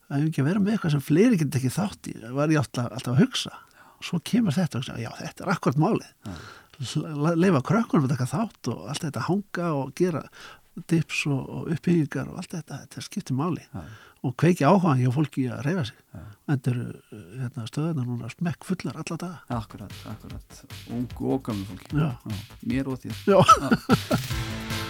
að ekki að vera með eitthvað sem fleiri get ekki þátt í var ég alltaf, alltaf að hugsa. Og svo kemur þetta og hugsa, já þetta er akkurat málið. Le- leifa krökkunum að taka þátt og allt þetta hanga og gera dips og, og uppbyggingar og allt þetta, þetta skiptir máli. Ja. og kveiki áhugaðan hjá fólki að reyfa sig. Ja. en þetta eru eh, hérna, stöðunar núna smekk fullar alla daga. Akkurat, akkurat, ung og gammal fólki. Já. Já, mér og þér. Já. <laughs>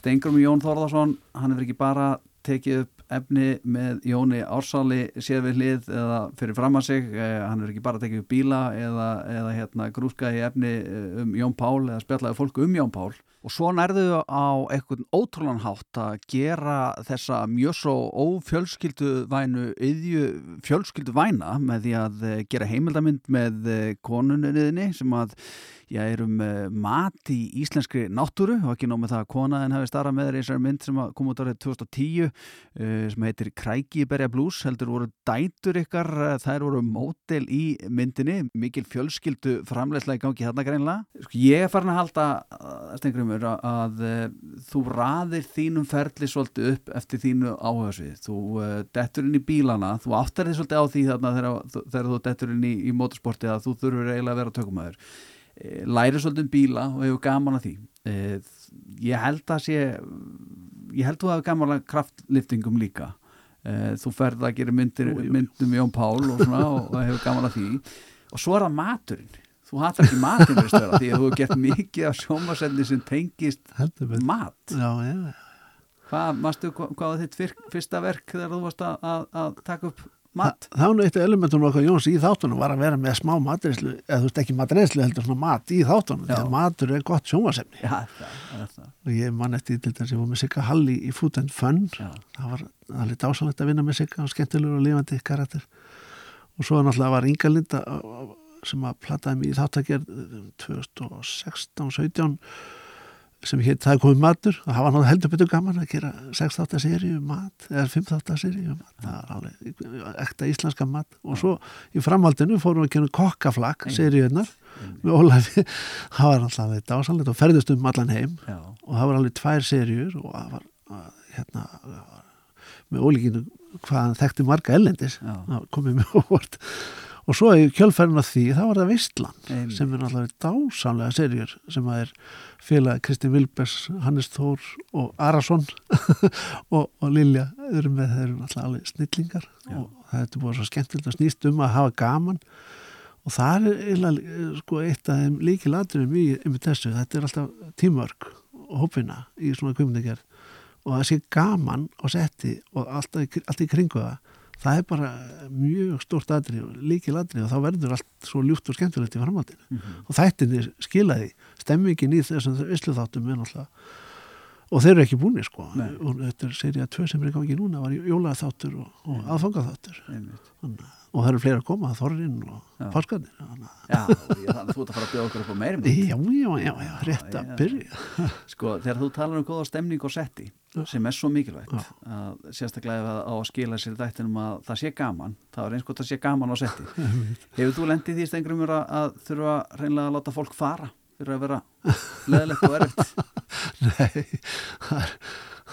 Stengrum Jón Þorðarsson, hann hefur ekki bara tekið upp efni með Jóni Ársali séð við hlið eða fyrir fram að sig, eh, hann hefur ekki bara tekið upp bíla eða, eða hérna, grúskaði efni eh, um Jón Pál eða spjallaði fólku um Jón Pál. Og svo nærðuðu á eitthvað ótrúlan hátt að gera þessa mjög svo ófjölskylduvænu yðju fjölskylduvæna með því að eh, gera heimildamind með konunniðinni sem að já, er um uh, mat í íslenskri náttúru og ekki nóg með það að konaðin hafi starrað með þér í þessari mynd sem að kom út árið 2010 uh, sem heitir Krækiberja Blues heldur voru dætur ykkar uh, þær voru mótel í myndinni mikil fjölskyldu framlegslega í gangi hérna greinlega. Sko, ég er farin að halda Stengrumur að, að uh, þú raðir þínum ferli svolítið upp eftir þínu áhugasvið þú dettur inn í bílana þú áttar þið svolítið á því þarna þegar, þegar þú dettur inn í, í motorsporti að þú þurfur eiginlega að vera tökumæður Eh, læri svolítið um bíla og hefur gaman að því. Eh, ég held að sé ég held að þú hefur gaman að kraftliftingum líka. Eh, þú ferð að gera myndir, myndum Jón Pál og, svona, og hefur gaman að því. Og svo er það maturinn. Þú hattar ekki vera, því að þú hefur gert mikið af sjómasefni sem tengist mat. Já, já, hvað, mastu, hvað, var þitt fyrsta verk þegar þú varst að, að, að taka upp mat Það var nú eitt elementum okkar Jóns í þáttunum var að vera með smá matreyslu eða þú veist ekki matreyslu heldur svona mat í þáttunum Já. þegar matur er gott sjónvarsefni já, það, er það. og ég man eftir til þess að ég var með Sigga Halli í Food and Fun Já. það var alveg dásanlegt að vinna með Sigga og skemmtilegur og lifandi karakter og svo náttúrulega var Inga Linda sem að plattaði mig í þáttagerð 2016-17 sem hétt það er komið matur og það var náttúrulega heldur betur gaman að gera 6 þáttar seríu um mat eða 5 þáttar seríu um mat það var alveg ekta íslenska mat. Og svo í framhaldinu fórum við að gera kokkaflak seríunar með Ólafi. <laughs> Það var náttúrulega dásanlegt og ferðust um allan heim. Já. og það var alveg tvær serjur og það var að, hérna með ólíkinu hvað hann þekkti marga ellendis komið mjög <laughs> óvart og svo í kjölfærinu af því þá var það Vistland Einmitt. sem er náttúrulega dásamlega serjur sem að er félag Kristinn Vilbers, Hannes Þór og Arason. <laughs> Og, og Lilja eru með þeir eru náttúrulega alveg snillingar. Og það er búið svo skemmtilegt að snýst um að hafa gaman. Og það er eiginlega, sko, eitt af þeim líki ladrinum í, þessu, þetta er alltaf tímörk og hópina í svona kvimningar og það sé gaman á setti og allt í kringu það það er bara mjög stórt adri og líki ladri og þá verður allt svo ljúft og skemmtilegt í framhaldinu. Og þættinni skilaði stemmingin í þessum visslu þáttum er náttúrulega og þeir eru ekki búinir sko. Nei. og þetta er serið að tvö sem er gangi núna var jólaþáttur og, og aðfangaþáttur. Og það eru fleiri að koma, Þorrin og að- Já, þannig að þú ert að fara að bjóða okkur upp á meiri mynd. Já, já, já, rétt að byrja. Sko, þegar þú talar um góða stemning og setti sem er svo mikilvægt Já. að sérstaklega að á að skila sér dættinum að það sé gaman, það er eins gott að sé gaman á setti. <laughs> Hefur þú lendið því stengrumur að, að þurfa reynilega að láta fólk fara fyrir að vera leðilegt og erfitt? <laughs> Nei, það er,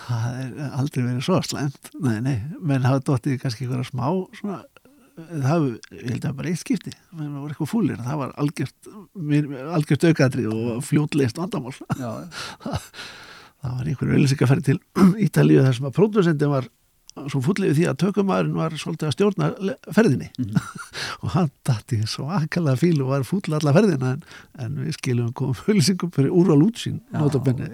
það er aldrei verið svo slæmt Nei, nei, menn hafa dottið kannski einhverja smá svona það hafi, ég held að bara eitt skipti menn það var eitthvað fúlir, það var algjört algjört aukadri og fljótleist vandamál Já, <laughs> það var einhverju auðlýsingaferð til <clears throat> Ítalíu þar sem að pródusendin var svo fullið því að tökumæðurinn var svolítið að stjórna ferðinni. <laughs> Og hann dætti svo akalega fíl og var full alla ferðina en, en við skilum komum auðlýsingum fyrir úrval útsýn notabenni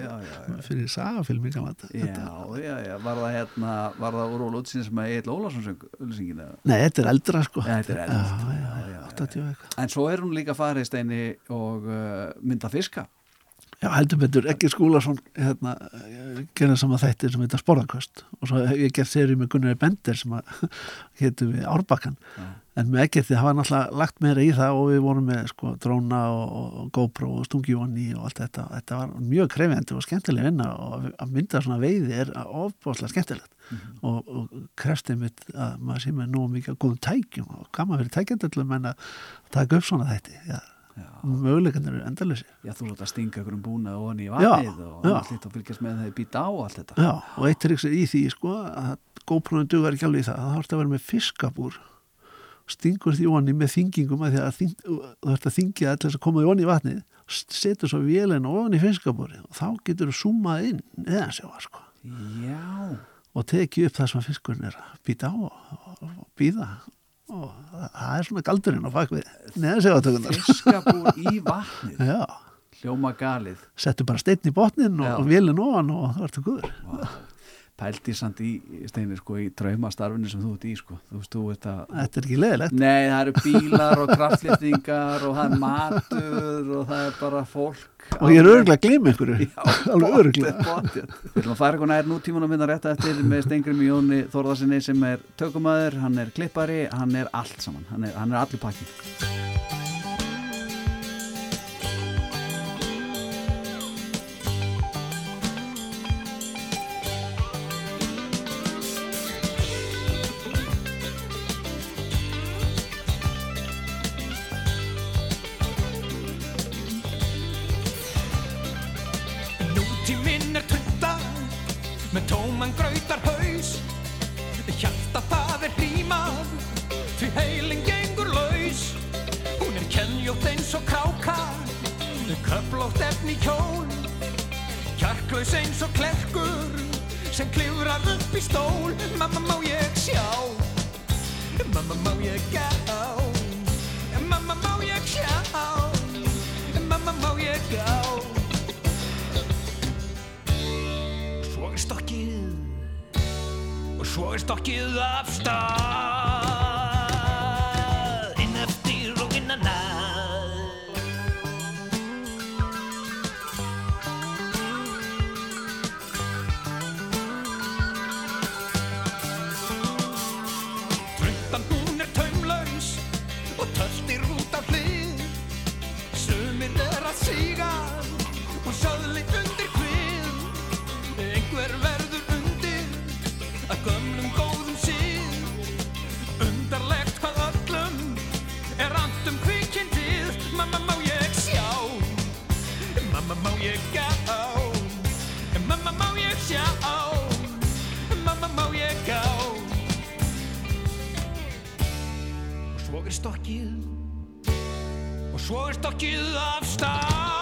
fyrir sagafilm í gamla Já, já, já, var það hérna, var það úr úlútsinni sem að Egil Ólafsson söng auðlýsingina? Nei, þetta er eldra sko. Já, þetta er eldra, Já, já, já, já, já, 80 og eitthvað. En svo er hún líka farið steini og uh, mynda fiska. Já, heldur betur, ekki Skúlason hérna, gerði saman þættir sem heita Sporðanköst og svo hef ég gert serið með Gunnar Bender sem <laughs> hétu við Árbakkan Já. en með ekki því var náttúrulega lagt meira í það og við vorum með sko dróna og, og GoPro og stungivonni og allt þetta. Þetta var mjög krefjandi og skemmtileg vinna og að mynda svona veiði er ofbáslega skemmtilegt. Og, og krefstið mitt að maður sé með nóg mikið góðum tækjum og gaman fyrir tækjandöllum en að taka upp svona þætti. Já, Já. Möguleikandir eru endalösi Já, þú svolítið að stinga ykkur um búna og hann í Já, vatnið og já. allt þetta og fylgjast með þeir býta á og allt þetta. Já, og eitt triks í því sko að GoPro-un dugar ekki alveg í það. Það þarf að vera með fiskabúr. Stingur því onni með þingingum að að þing, þú þarf að þingja þess að koma því onni í vatnið. Setur svo vélina onni í fiskabúri og þá getur þú zoomað inn neðan sjóa sko. Já, og tekið upp það sem að fiskurinn er að býta á og, og, og býða og það er svona galdurinn á bakvið neðan sjóa fiskabúr í vatnið, <laughs> Já, hljóma galið. settu bara steinn í botnin og, og vélin ofan og það vartu guður. Vá. Pældi samt í steinir sko í draumastarfinu sem þú ert í sko þú veist, þú veist að Þetta er ekki leðilegt. Nei, það eru <laughs> bílar og kraftlýftingar og það er matur og það er bara fólk Og ég er örgulega að gleyma. <laughs> Já, <laughs> Alveg. Pottet. Við ætlum að fara eitthvað nær nútímanum minna rétt eftir með Stengrim Jóni Þórðarsinni sem er tökumæður, hann er klippari, hann er allt saman, hann er, hann er allir pakki. Og söðli undir hvið Einhver verður undir Að gömlum góðum síð Undarlegt hvað öllum Er andum kvikindið Mamma má ég sjá? Mamma má ég gá? Mamma má ég sjá? Mamma má ég gá? Og svo er stokkið. Og svo er stokkið af stað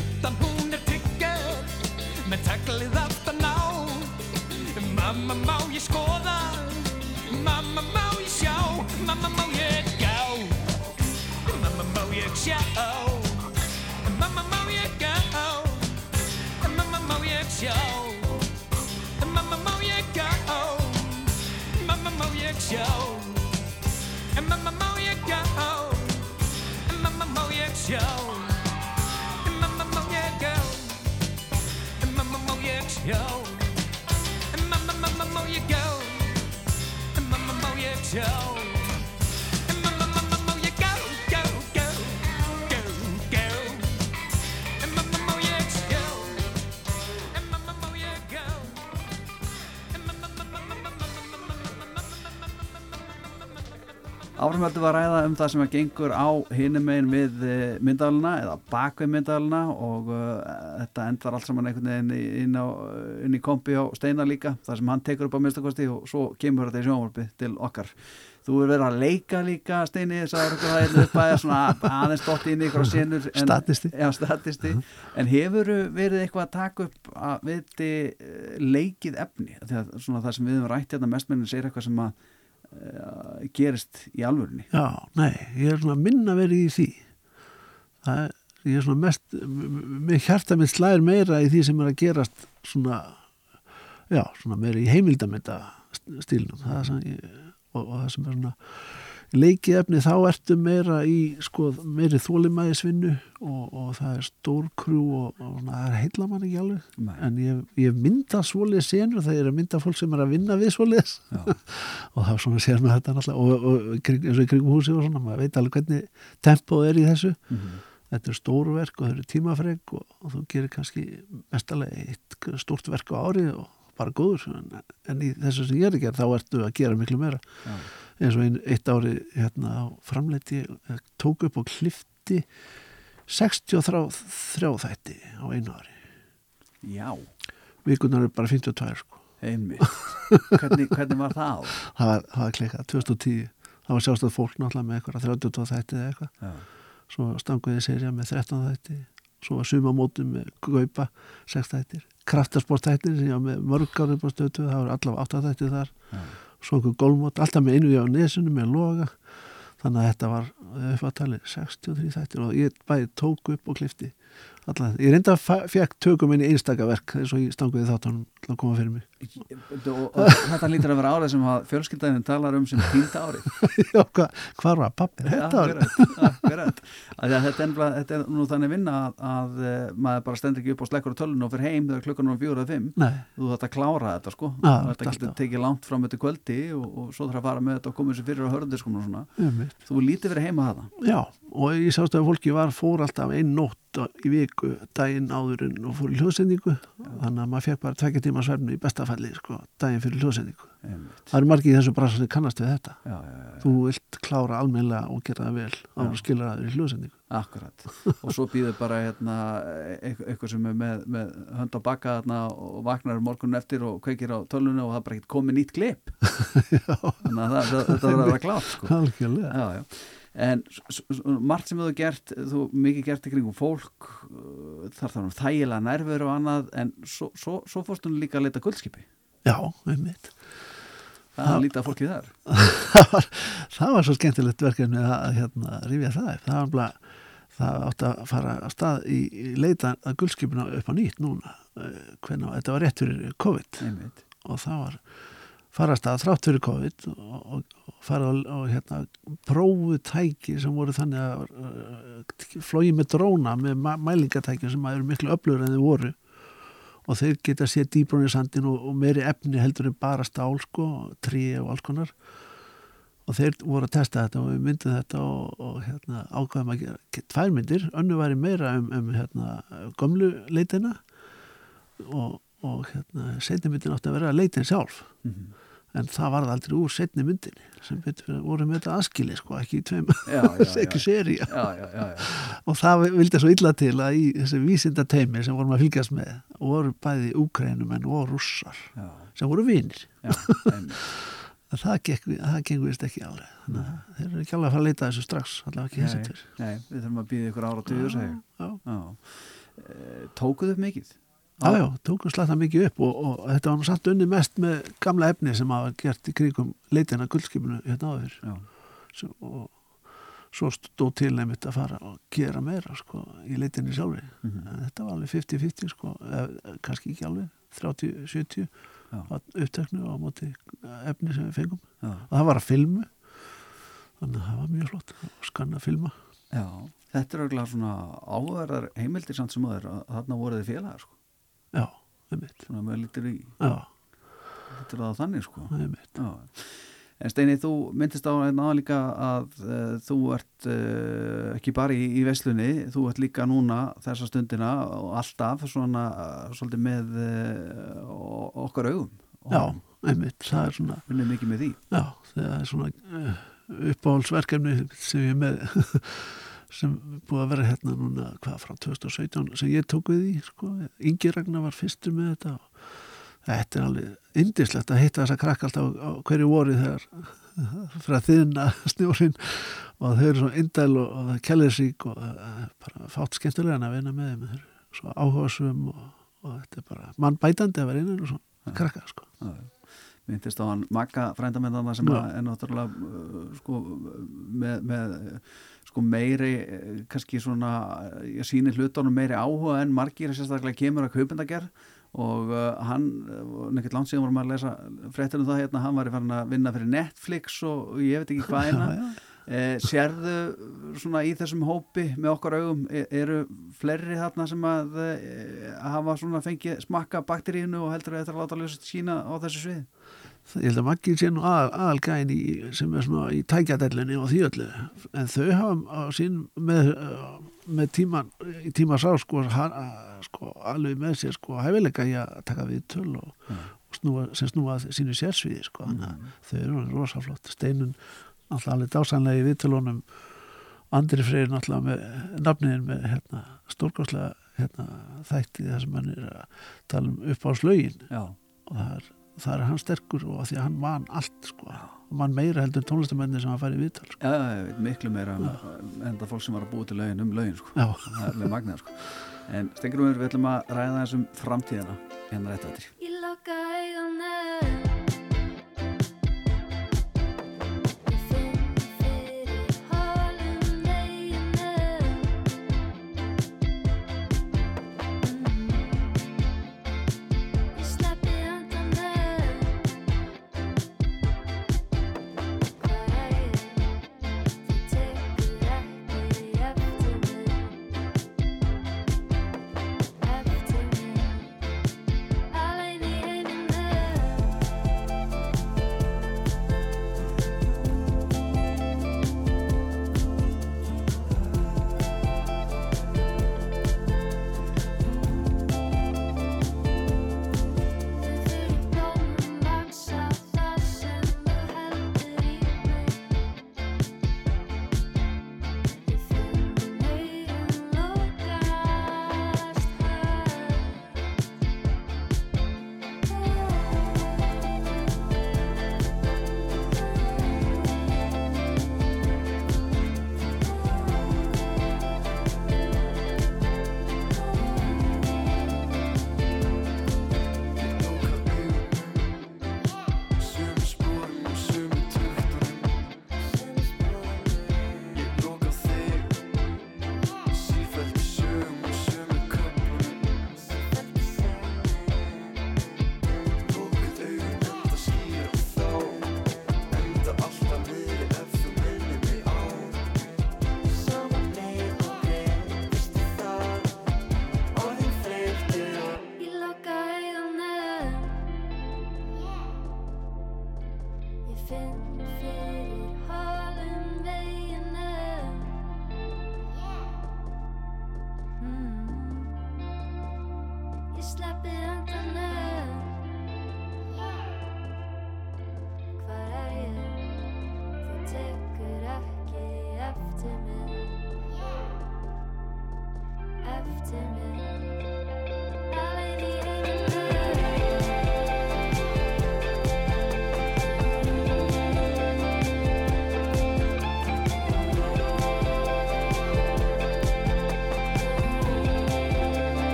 Truttan hún er trygger Með taglið aftan á Mamma má ég skoða Mamma má ég sjá Mamma má ég gá Mamma má ég sjá Mamma má ég gá Mamma má ég sjá Mamma má ég gá Mamma má ég sjá Mamma má ég gá Mamma má ég sjá ég sjá Mamma, mamma má ég gá Mamma má ég Áframhaldum var að ræða um það sem að gengur á hinum megin við eh, myndalina eða bak við myndalina og uh, þetta endar allt saman einhvern veginn inn, á, inn í kompi á Steinar líka þar sem hann tekur upp á minnstakosti og svo kemur þetta í sjónvarpi til okkar. Þú er verið að leika líka Steini, sagður okkur það einu upp að svona aðeins dótt inn í ykkur senur. en- Statisti. Já, statisti. En hefur verið eitthvað að taka upp að viti eh, leikið efni? Þegar svona það sem við höfum rætt hérna mestmennin segir eitthvað sem að gerist í alvörunni. Já, nei, ég er svona minna verið í því það er, ég er svona mest með hjarta mitt slæðir meira í því sem er að gerast svona já, svona meira í heimildamönda stílnum það er svona, og, og það sem er svona leikið efni þá ertu meira í sko meiri þólimæðisvinnu og, og það er stór krú og, og svona, það er heilla mann ekki alveg Nei. en ég, ég mynda svolítið senur það er að mynda fólk sem er að vinna við svolítið <laughs> og þá svona sér maður þetta náttúrulega og, og kring, eins og í kringum húsi og svona maður veit alveg hvernig tempóð er í þessu Mhm. þetta er stóru verk og það eru tímafreg og, og þú gerir kannski mestalega eitt stórt verk á árið og bara góður en, en í þessu sem ég er að gera þá ertu að gera miklu meira Já. Eins og ein, eitt ári hérna á framleiti tók upp og klifti 63 þætti á einu ári Já, vikunar er bara 52 sko. einmitt. hvernig, hvernig var það? <laughs> það var, var klikkað 2010 það var sjálfstöð fólk náttúrulega með eitthvað 32 þætti eða eitthvað Já. svo stanguði serja með 13 þætti svo var sumamótum með gaupa 6 þættir, kraftasport þættir sem ég var með mörg árið á stötu það voru allavega 8 þættir þar Já. Einhver gólmót, alltaf með einu ég á nesunu með loga. Þannig að þetta var uppáttalið 63 þættir og ég bæði tók upp og klifti allavega, ég reynda að fekk tökum inn í einstaka verk eins og ég stanguði þáttunum til að koma fyrir mig Og, og þetta lítur að vera árið sem að fjölskyldaðin talar um sem týnda árið. <laughs> Já, hva, hvar var pappi? Þetta að Þetta er, þetta nú þannig vinna að, að eh, maður bara stendur ekki upp og slekkur á tölun og fyrir heim þegar klukkan er fjóra eða fimm. Þú þarft að klára þetta sko. Já, þetta alltaf. getur tekið langt fram eftir kvöldi og, og svo þarf að fara með þetta og koma þessu fyrir á hörðiskum og svona. Þú lítið verið heima það. Já, og ég sást að fólki var fór alltaf einn nótt í viku daginn áðurinn og fór í hljóðsendingu þannig að maður fekk bara tvekja tíma svefnu í bestafalli sko, daginn fyrir hljóðsendingu. Það eru margir í þessu bransa sem kannast við þetta Já, já, já, Þú vilt klára almennilega og gera það vel á að skilja það í hljóðsendingu akkurat. Og svo býður bara hérna, eit- eitthvað sem er með, með hönd á baka þarna og vaknar morgunin eftir og kveikir á tölunni og það er bara ekkert komið nýtt klip. <laughs> Þannig að það, það, þetta verður að vera klátt sko. En margt sem þú gert, þú mikið gert í kringum fólk, uh, þar þarf þægilega nærveru og annað, en svo, svo, svo fórstu hún líka að leita guldskipi. Já, einmitt Það er lítið að fólki þar. <laughs> það var, það var svo skemmtilegt verkefni að, hérna, rifja það upp. það var bara það átti að fara að stað í, í leita að guldskipuna upp á nýtt núna hvernig, þetta var rétt fyrir COVID Einmitt. og það var fara að stað þrátt fyrir COVID og, og, fara og, hérna prófu tæki sem voru þannig að uh, flói með dróna með mæ- mælingatækjum sem eru miklu öflur en þau voru. Og þeir geta séð dýbrún í sandin og, og meiri efni heldur en bara stál sko, trí og alls konar. Og þeir voru að testa þetta og við myndum þetta og, og hérna, ákvaðum að gera tvær myndir, önnu væri meira um, um hérna, gömlu leitina og, og hérna, setni myndin átti að vera leitin sjálf. Mhm. En það varð aldrei úr setni myndinni sem voru með þetta askili sko, ekki í tveim, <laughs> ekki já. og það vildi svo illa til að í þessi vísinda teimi sem vorum að fylgjast með voru bæði úkrænumenn og rússar já, sem voru vinir. <laughs> Það, gengur vist ekki alveg. Þannig að þeir eru ekki alveg að fara að leita þessu strax allavega ekki þessi tver nei, við þurfum að býða ykkur ára já, Já. Eh, Tókuð upp mikið? Já, já, tókum slatta mikið upp og, og þetta var nú samt unni mest með gamla efni sem hafa gert í kringum leitina guldskipinu hérna áður Svo- og svo stóð til nefnitt að fara og gera meira sko, í leitinni sjálfri Mhm. en þetta var alveg 50-50 sko, eða, kannski ekki alveg 30-70 Já. uppteknu á móti efni sem við fengum já, og það var að filmu þannig að það var mjög flott að skanna að filma já. Þetta er auðvitað svona áverðar heimildir samt sem aður að þarna voru þið félagar sko. Já, einmitt Svona með lítur í, já, lítur það þannig sko. einmitt Já. En Steini, þú myndist á einn aða líka að uh, þú ert uh, ekki bara í, í veslunni, þú ert líka núna þessa stundina og alltaf svona uh, svolítið með uh, okkar augum. Já, einmitt, það er svona Vinnum mikið með því. já, það er svona uppáhaldsverkefni sem ég með <laughs> sem búið að vera hérna núna hvað frá 2017 sem ég tók við í sko. Ingi Ragnar var fyrstur með þetta og þetta er alveg indislegt að hitta þessa krakk alltaf á, á hverju voru þegar <laughs> fyrir að þiðna snjórin og þau eru svo indæl og, og það kellir sík og það er bara fátt skemmtilega en að vinna með þeim svo áhugasum og, og þetta er bara mann bætandi að vera innan og svo krakka sko. myndist á hann Magga frændamennana sem Já. að er náttúrulega uh, sko, með, með sko meiri uh, kannski svona ég sýnir hlutunum meiri áhuga en margir sérstaklega kemur að kaupendagerð og uh, hann, nekkert langt síðan vorum að lesa fréttir um það hérna, hann var farin að vinna fyrir Netflix og ég veit ekki hvað <laughs> hérna. Eh, sérðu svona í þessum hópi með okkar augum, e- eru fleiri þarna sem að eh, hafa svona fengið smakka bakteríinu og heldur að þetta er að láta ljósast sína á þessu svið ég held að Maggi sé nú aðal, aðalgæin í, sem er svona í tækjadellunni og því öllu. En þau hafa á sín með, uh, með tíman í tíma sá sko, uh, sko alveg með sér sko hæfileika í að taka við töl og, og snúa, sem snúa að sínu sérsviði sko. Þannig að þau eru rosaflott. Steinun alltaf alveg dásanlega í viðtölunum. Andri Freyr náttúrulega með nafniðin með hérna, stórkostlega hérna, þætti þar sem hann er að tala um upp á slögin Já, og það er, það er hann sterkur og af því að hann man allt sko og man meira heldur en tónlistamenni sem hann fær í viðtal sko. já, ég veit miklu meira um, en það fólk sem var að búa til lögin um lögin sko. Já, það er með magnað sko. en Stengrumur, við ætlum að ræða þessum framtíðina hérna rétt eftir Ég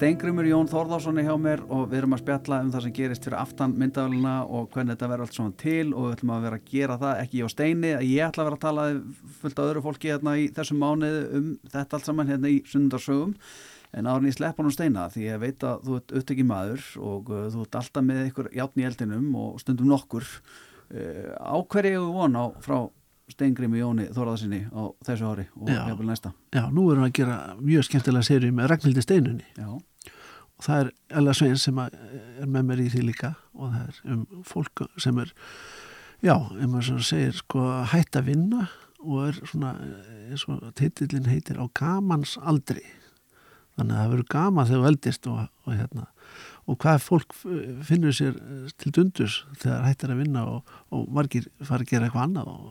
Steingrimur Jón Þórðarsson er hjá mér og við erum að spjalla um það sem gerist fyrir aftan myndavæluna og hvernig þetta verður allt svona til og við ætlum að vera að gera það ekki ég og Steini, ég ætla að vera að tala fullt á öðru fólki hérna í þessum mánuði um þetta allt saman hérna í sundarsögum En árin ég slepp honum steina því ég veit að þú ert upptekið maður og uh, þú ert alltaf með ykkur játn í eldinum og stundum nokkur. Uh, á hverju ég von á frá Steingrimi Jóni Þóraðarsinni á þessu ári og jafnvel næsta? Já, nú erum við að gera mjög skemmtilega serið með Ragnhildi Steinunni. Já, og það er Ella Svein sem að er með mér í því líka og það er um fólk sem er já, maður svona segir sko hætt að vinna og er svona eins og titillin heitir á gamans aldri. Þannig að það verður gaman þegar þú eldist og, og hérna. Og hvað fólk finnur sér til dundus þegar hættir að vinna og, og margir fara að gera eitthvað annað og,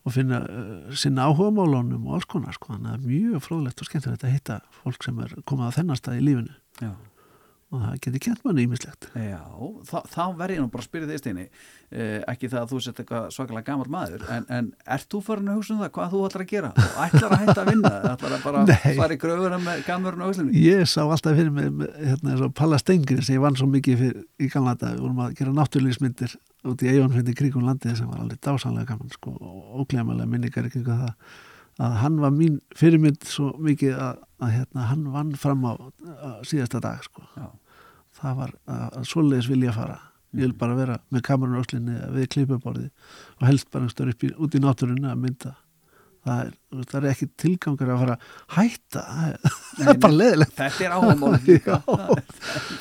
og finna uh, sinna áhugamálunum og alls konar sko. þannig að það er mjög fróðlegt og skemmtilegt að hitta fólk sem er komið á þennan stað í lífinu. Já. og það getur kent manni ímislegt Já, þá, þá verð ég nú bara að spyrja þig steini. Eh, ekki það að þú sett eitthvað svakalega gammal maður en, en ert þú farin að hugsa um það hvað þú ætlar að gera? Og ætlar að hætta að vinna? Ætlar að bara <laughs> fara í gröfuna með gamurinn á auslunni ég sá alltaf fyrir mig hérna, og Palla Stengri sem ég vann svo mikið fyrir, í gamla dag vorum að gera náttúrlýsmyndir út í eigunfindi kringum landið sem var alveg dásanlega gaman sko, og óglemalega minningar kringum það að hann var mín fyrirmynd svo mikið að, að hérna, hann vann fram á, síðasta dag sko. Það var að, að svoleiðis vilja fara. Ég vil bara vera með kamerun á öslinni við klipuborði og helst bara í, út í náttúrunni að mynda. Það er, það er ekki tilgangur að fara að hætta. <laughs> Það er, <laughs> það er bara leðilegt Þetta er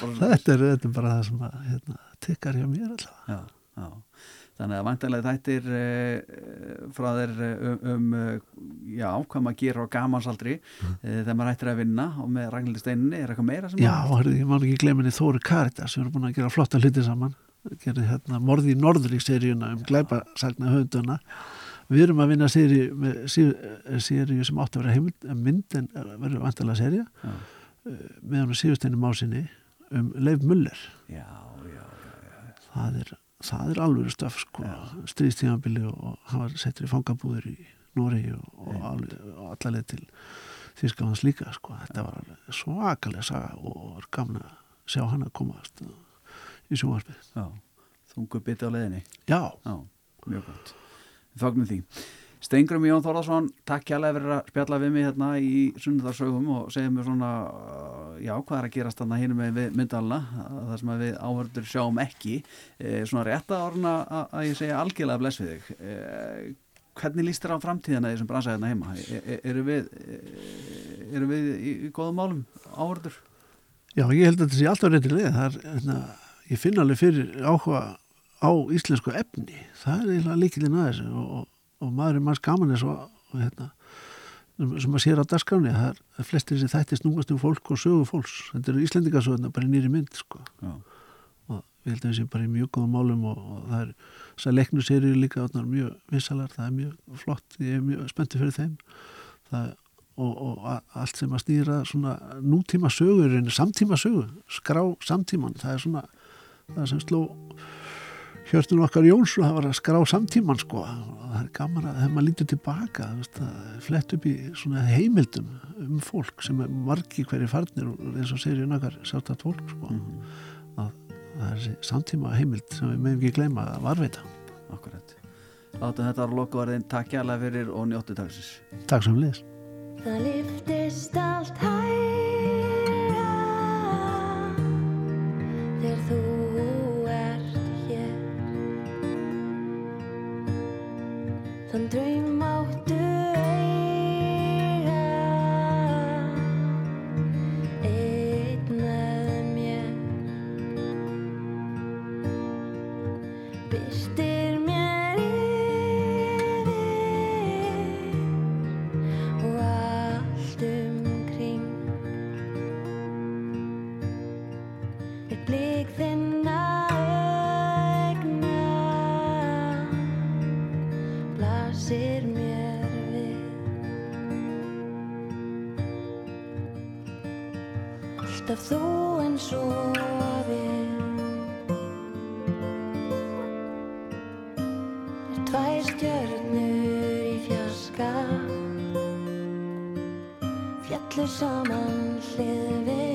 bara- þetta þetta er bara það sem að hérna, tikkar hjá mér alltaf Já, já. Þannig að vantarlega þættir uh, frá þér eh, um, um já, hvað maður gerir á gamansaldri mm. þegar maður hættir að vinna og með Ragnhildi Steininni er eitthvað meira sem Já, maður- hörðu, ég má ekki gleminni Þóri Karitas við erum búin að gera flotta hluti saman gerði hérna Morði í Norður í seríuna um glæpasagna höfunduna við erum að vinna seríu sem átti að vera heimild mynd en verður vantilega seríu Já. með hann síðusteinu másinni um Leif Muller Já, já, það er, það er alveg stöf sko, stríðstíðanbili og, hann var settur í fangabúður í Noregi og, og, og allaleg til Þískafans líka sko. þetta var alveg svakalega saga og var gaman að sjá hann að komast í sjónvarpið. Já. Þungu biti á leiðinni. Já, Já, mjög gott. Fagnum því Stengrum Jón Þórðarsson, takk kjærlega fyrir að spjalla við mig hérna í sunnudarsögum og segja mér svona, uh, já, hvað er að gerast þarna hinn með við myndalna, það sem við áhörður sjáum ekki, e, svona rétt að orna að, ég segja algjörlega bless við þig. E, hvernig líst þér á framtíðina þessum bransa hérna heima? E, eru við, e, eru við í, í góðum málum áhörður? já, ég held að þetta sé alltaf reyndi leið það er, hérna, ég finn alveg fyrir áhuga á íslensku efni það er eiginlega líkilinn að þessu og, og, maður er manns gaman eins og, hérna sem maður sér á dagskráni það er, flestir sem þætti snúast um fólk og sögu fólks. Þetta eru íslendingasöguna bara í nýri mynd sko. Og við heldum þessi bara í mjög góðum málum og, og það er þessar leiknu serið líka orðnar mjög vinsalar, það er mjög flott ég er mjög spenntið fyrir þeim. Það, og, og a- allt sem að stýra svona nútíma sögur samtíma sögur, skrá samtíman það er svona það sem sló hjörtun okkar Jóns og það var að skrá samtíman sko og það er gaman að þegar maður lítur tilbaka flett upp í svona heimildum um fólk sem er margi hverju farnir eins og serið okkar sátt að fólk sko að það er þessi samtíma heimild sem við meðum ekki gleyma að varveita. akkurat. Látum þetta að loka varðin, takk kjærlega fyrir og njóttu dagsins. Takk sem liðs. Það liftist allt hæra þegar þú Þann draum alltaf þú eins og við. Er tvær stjörnur í fjarska. Fjallu saman hlið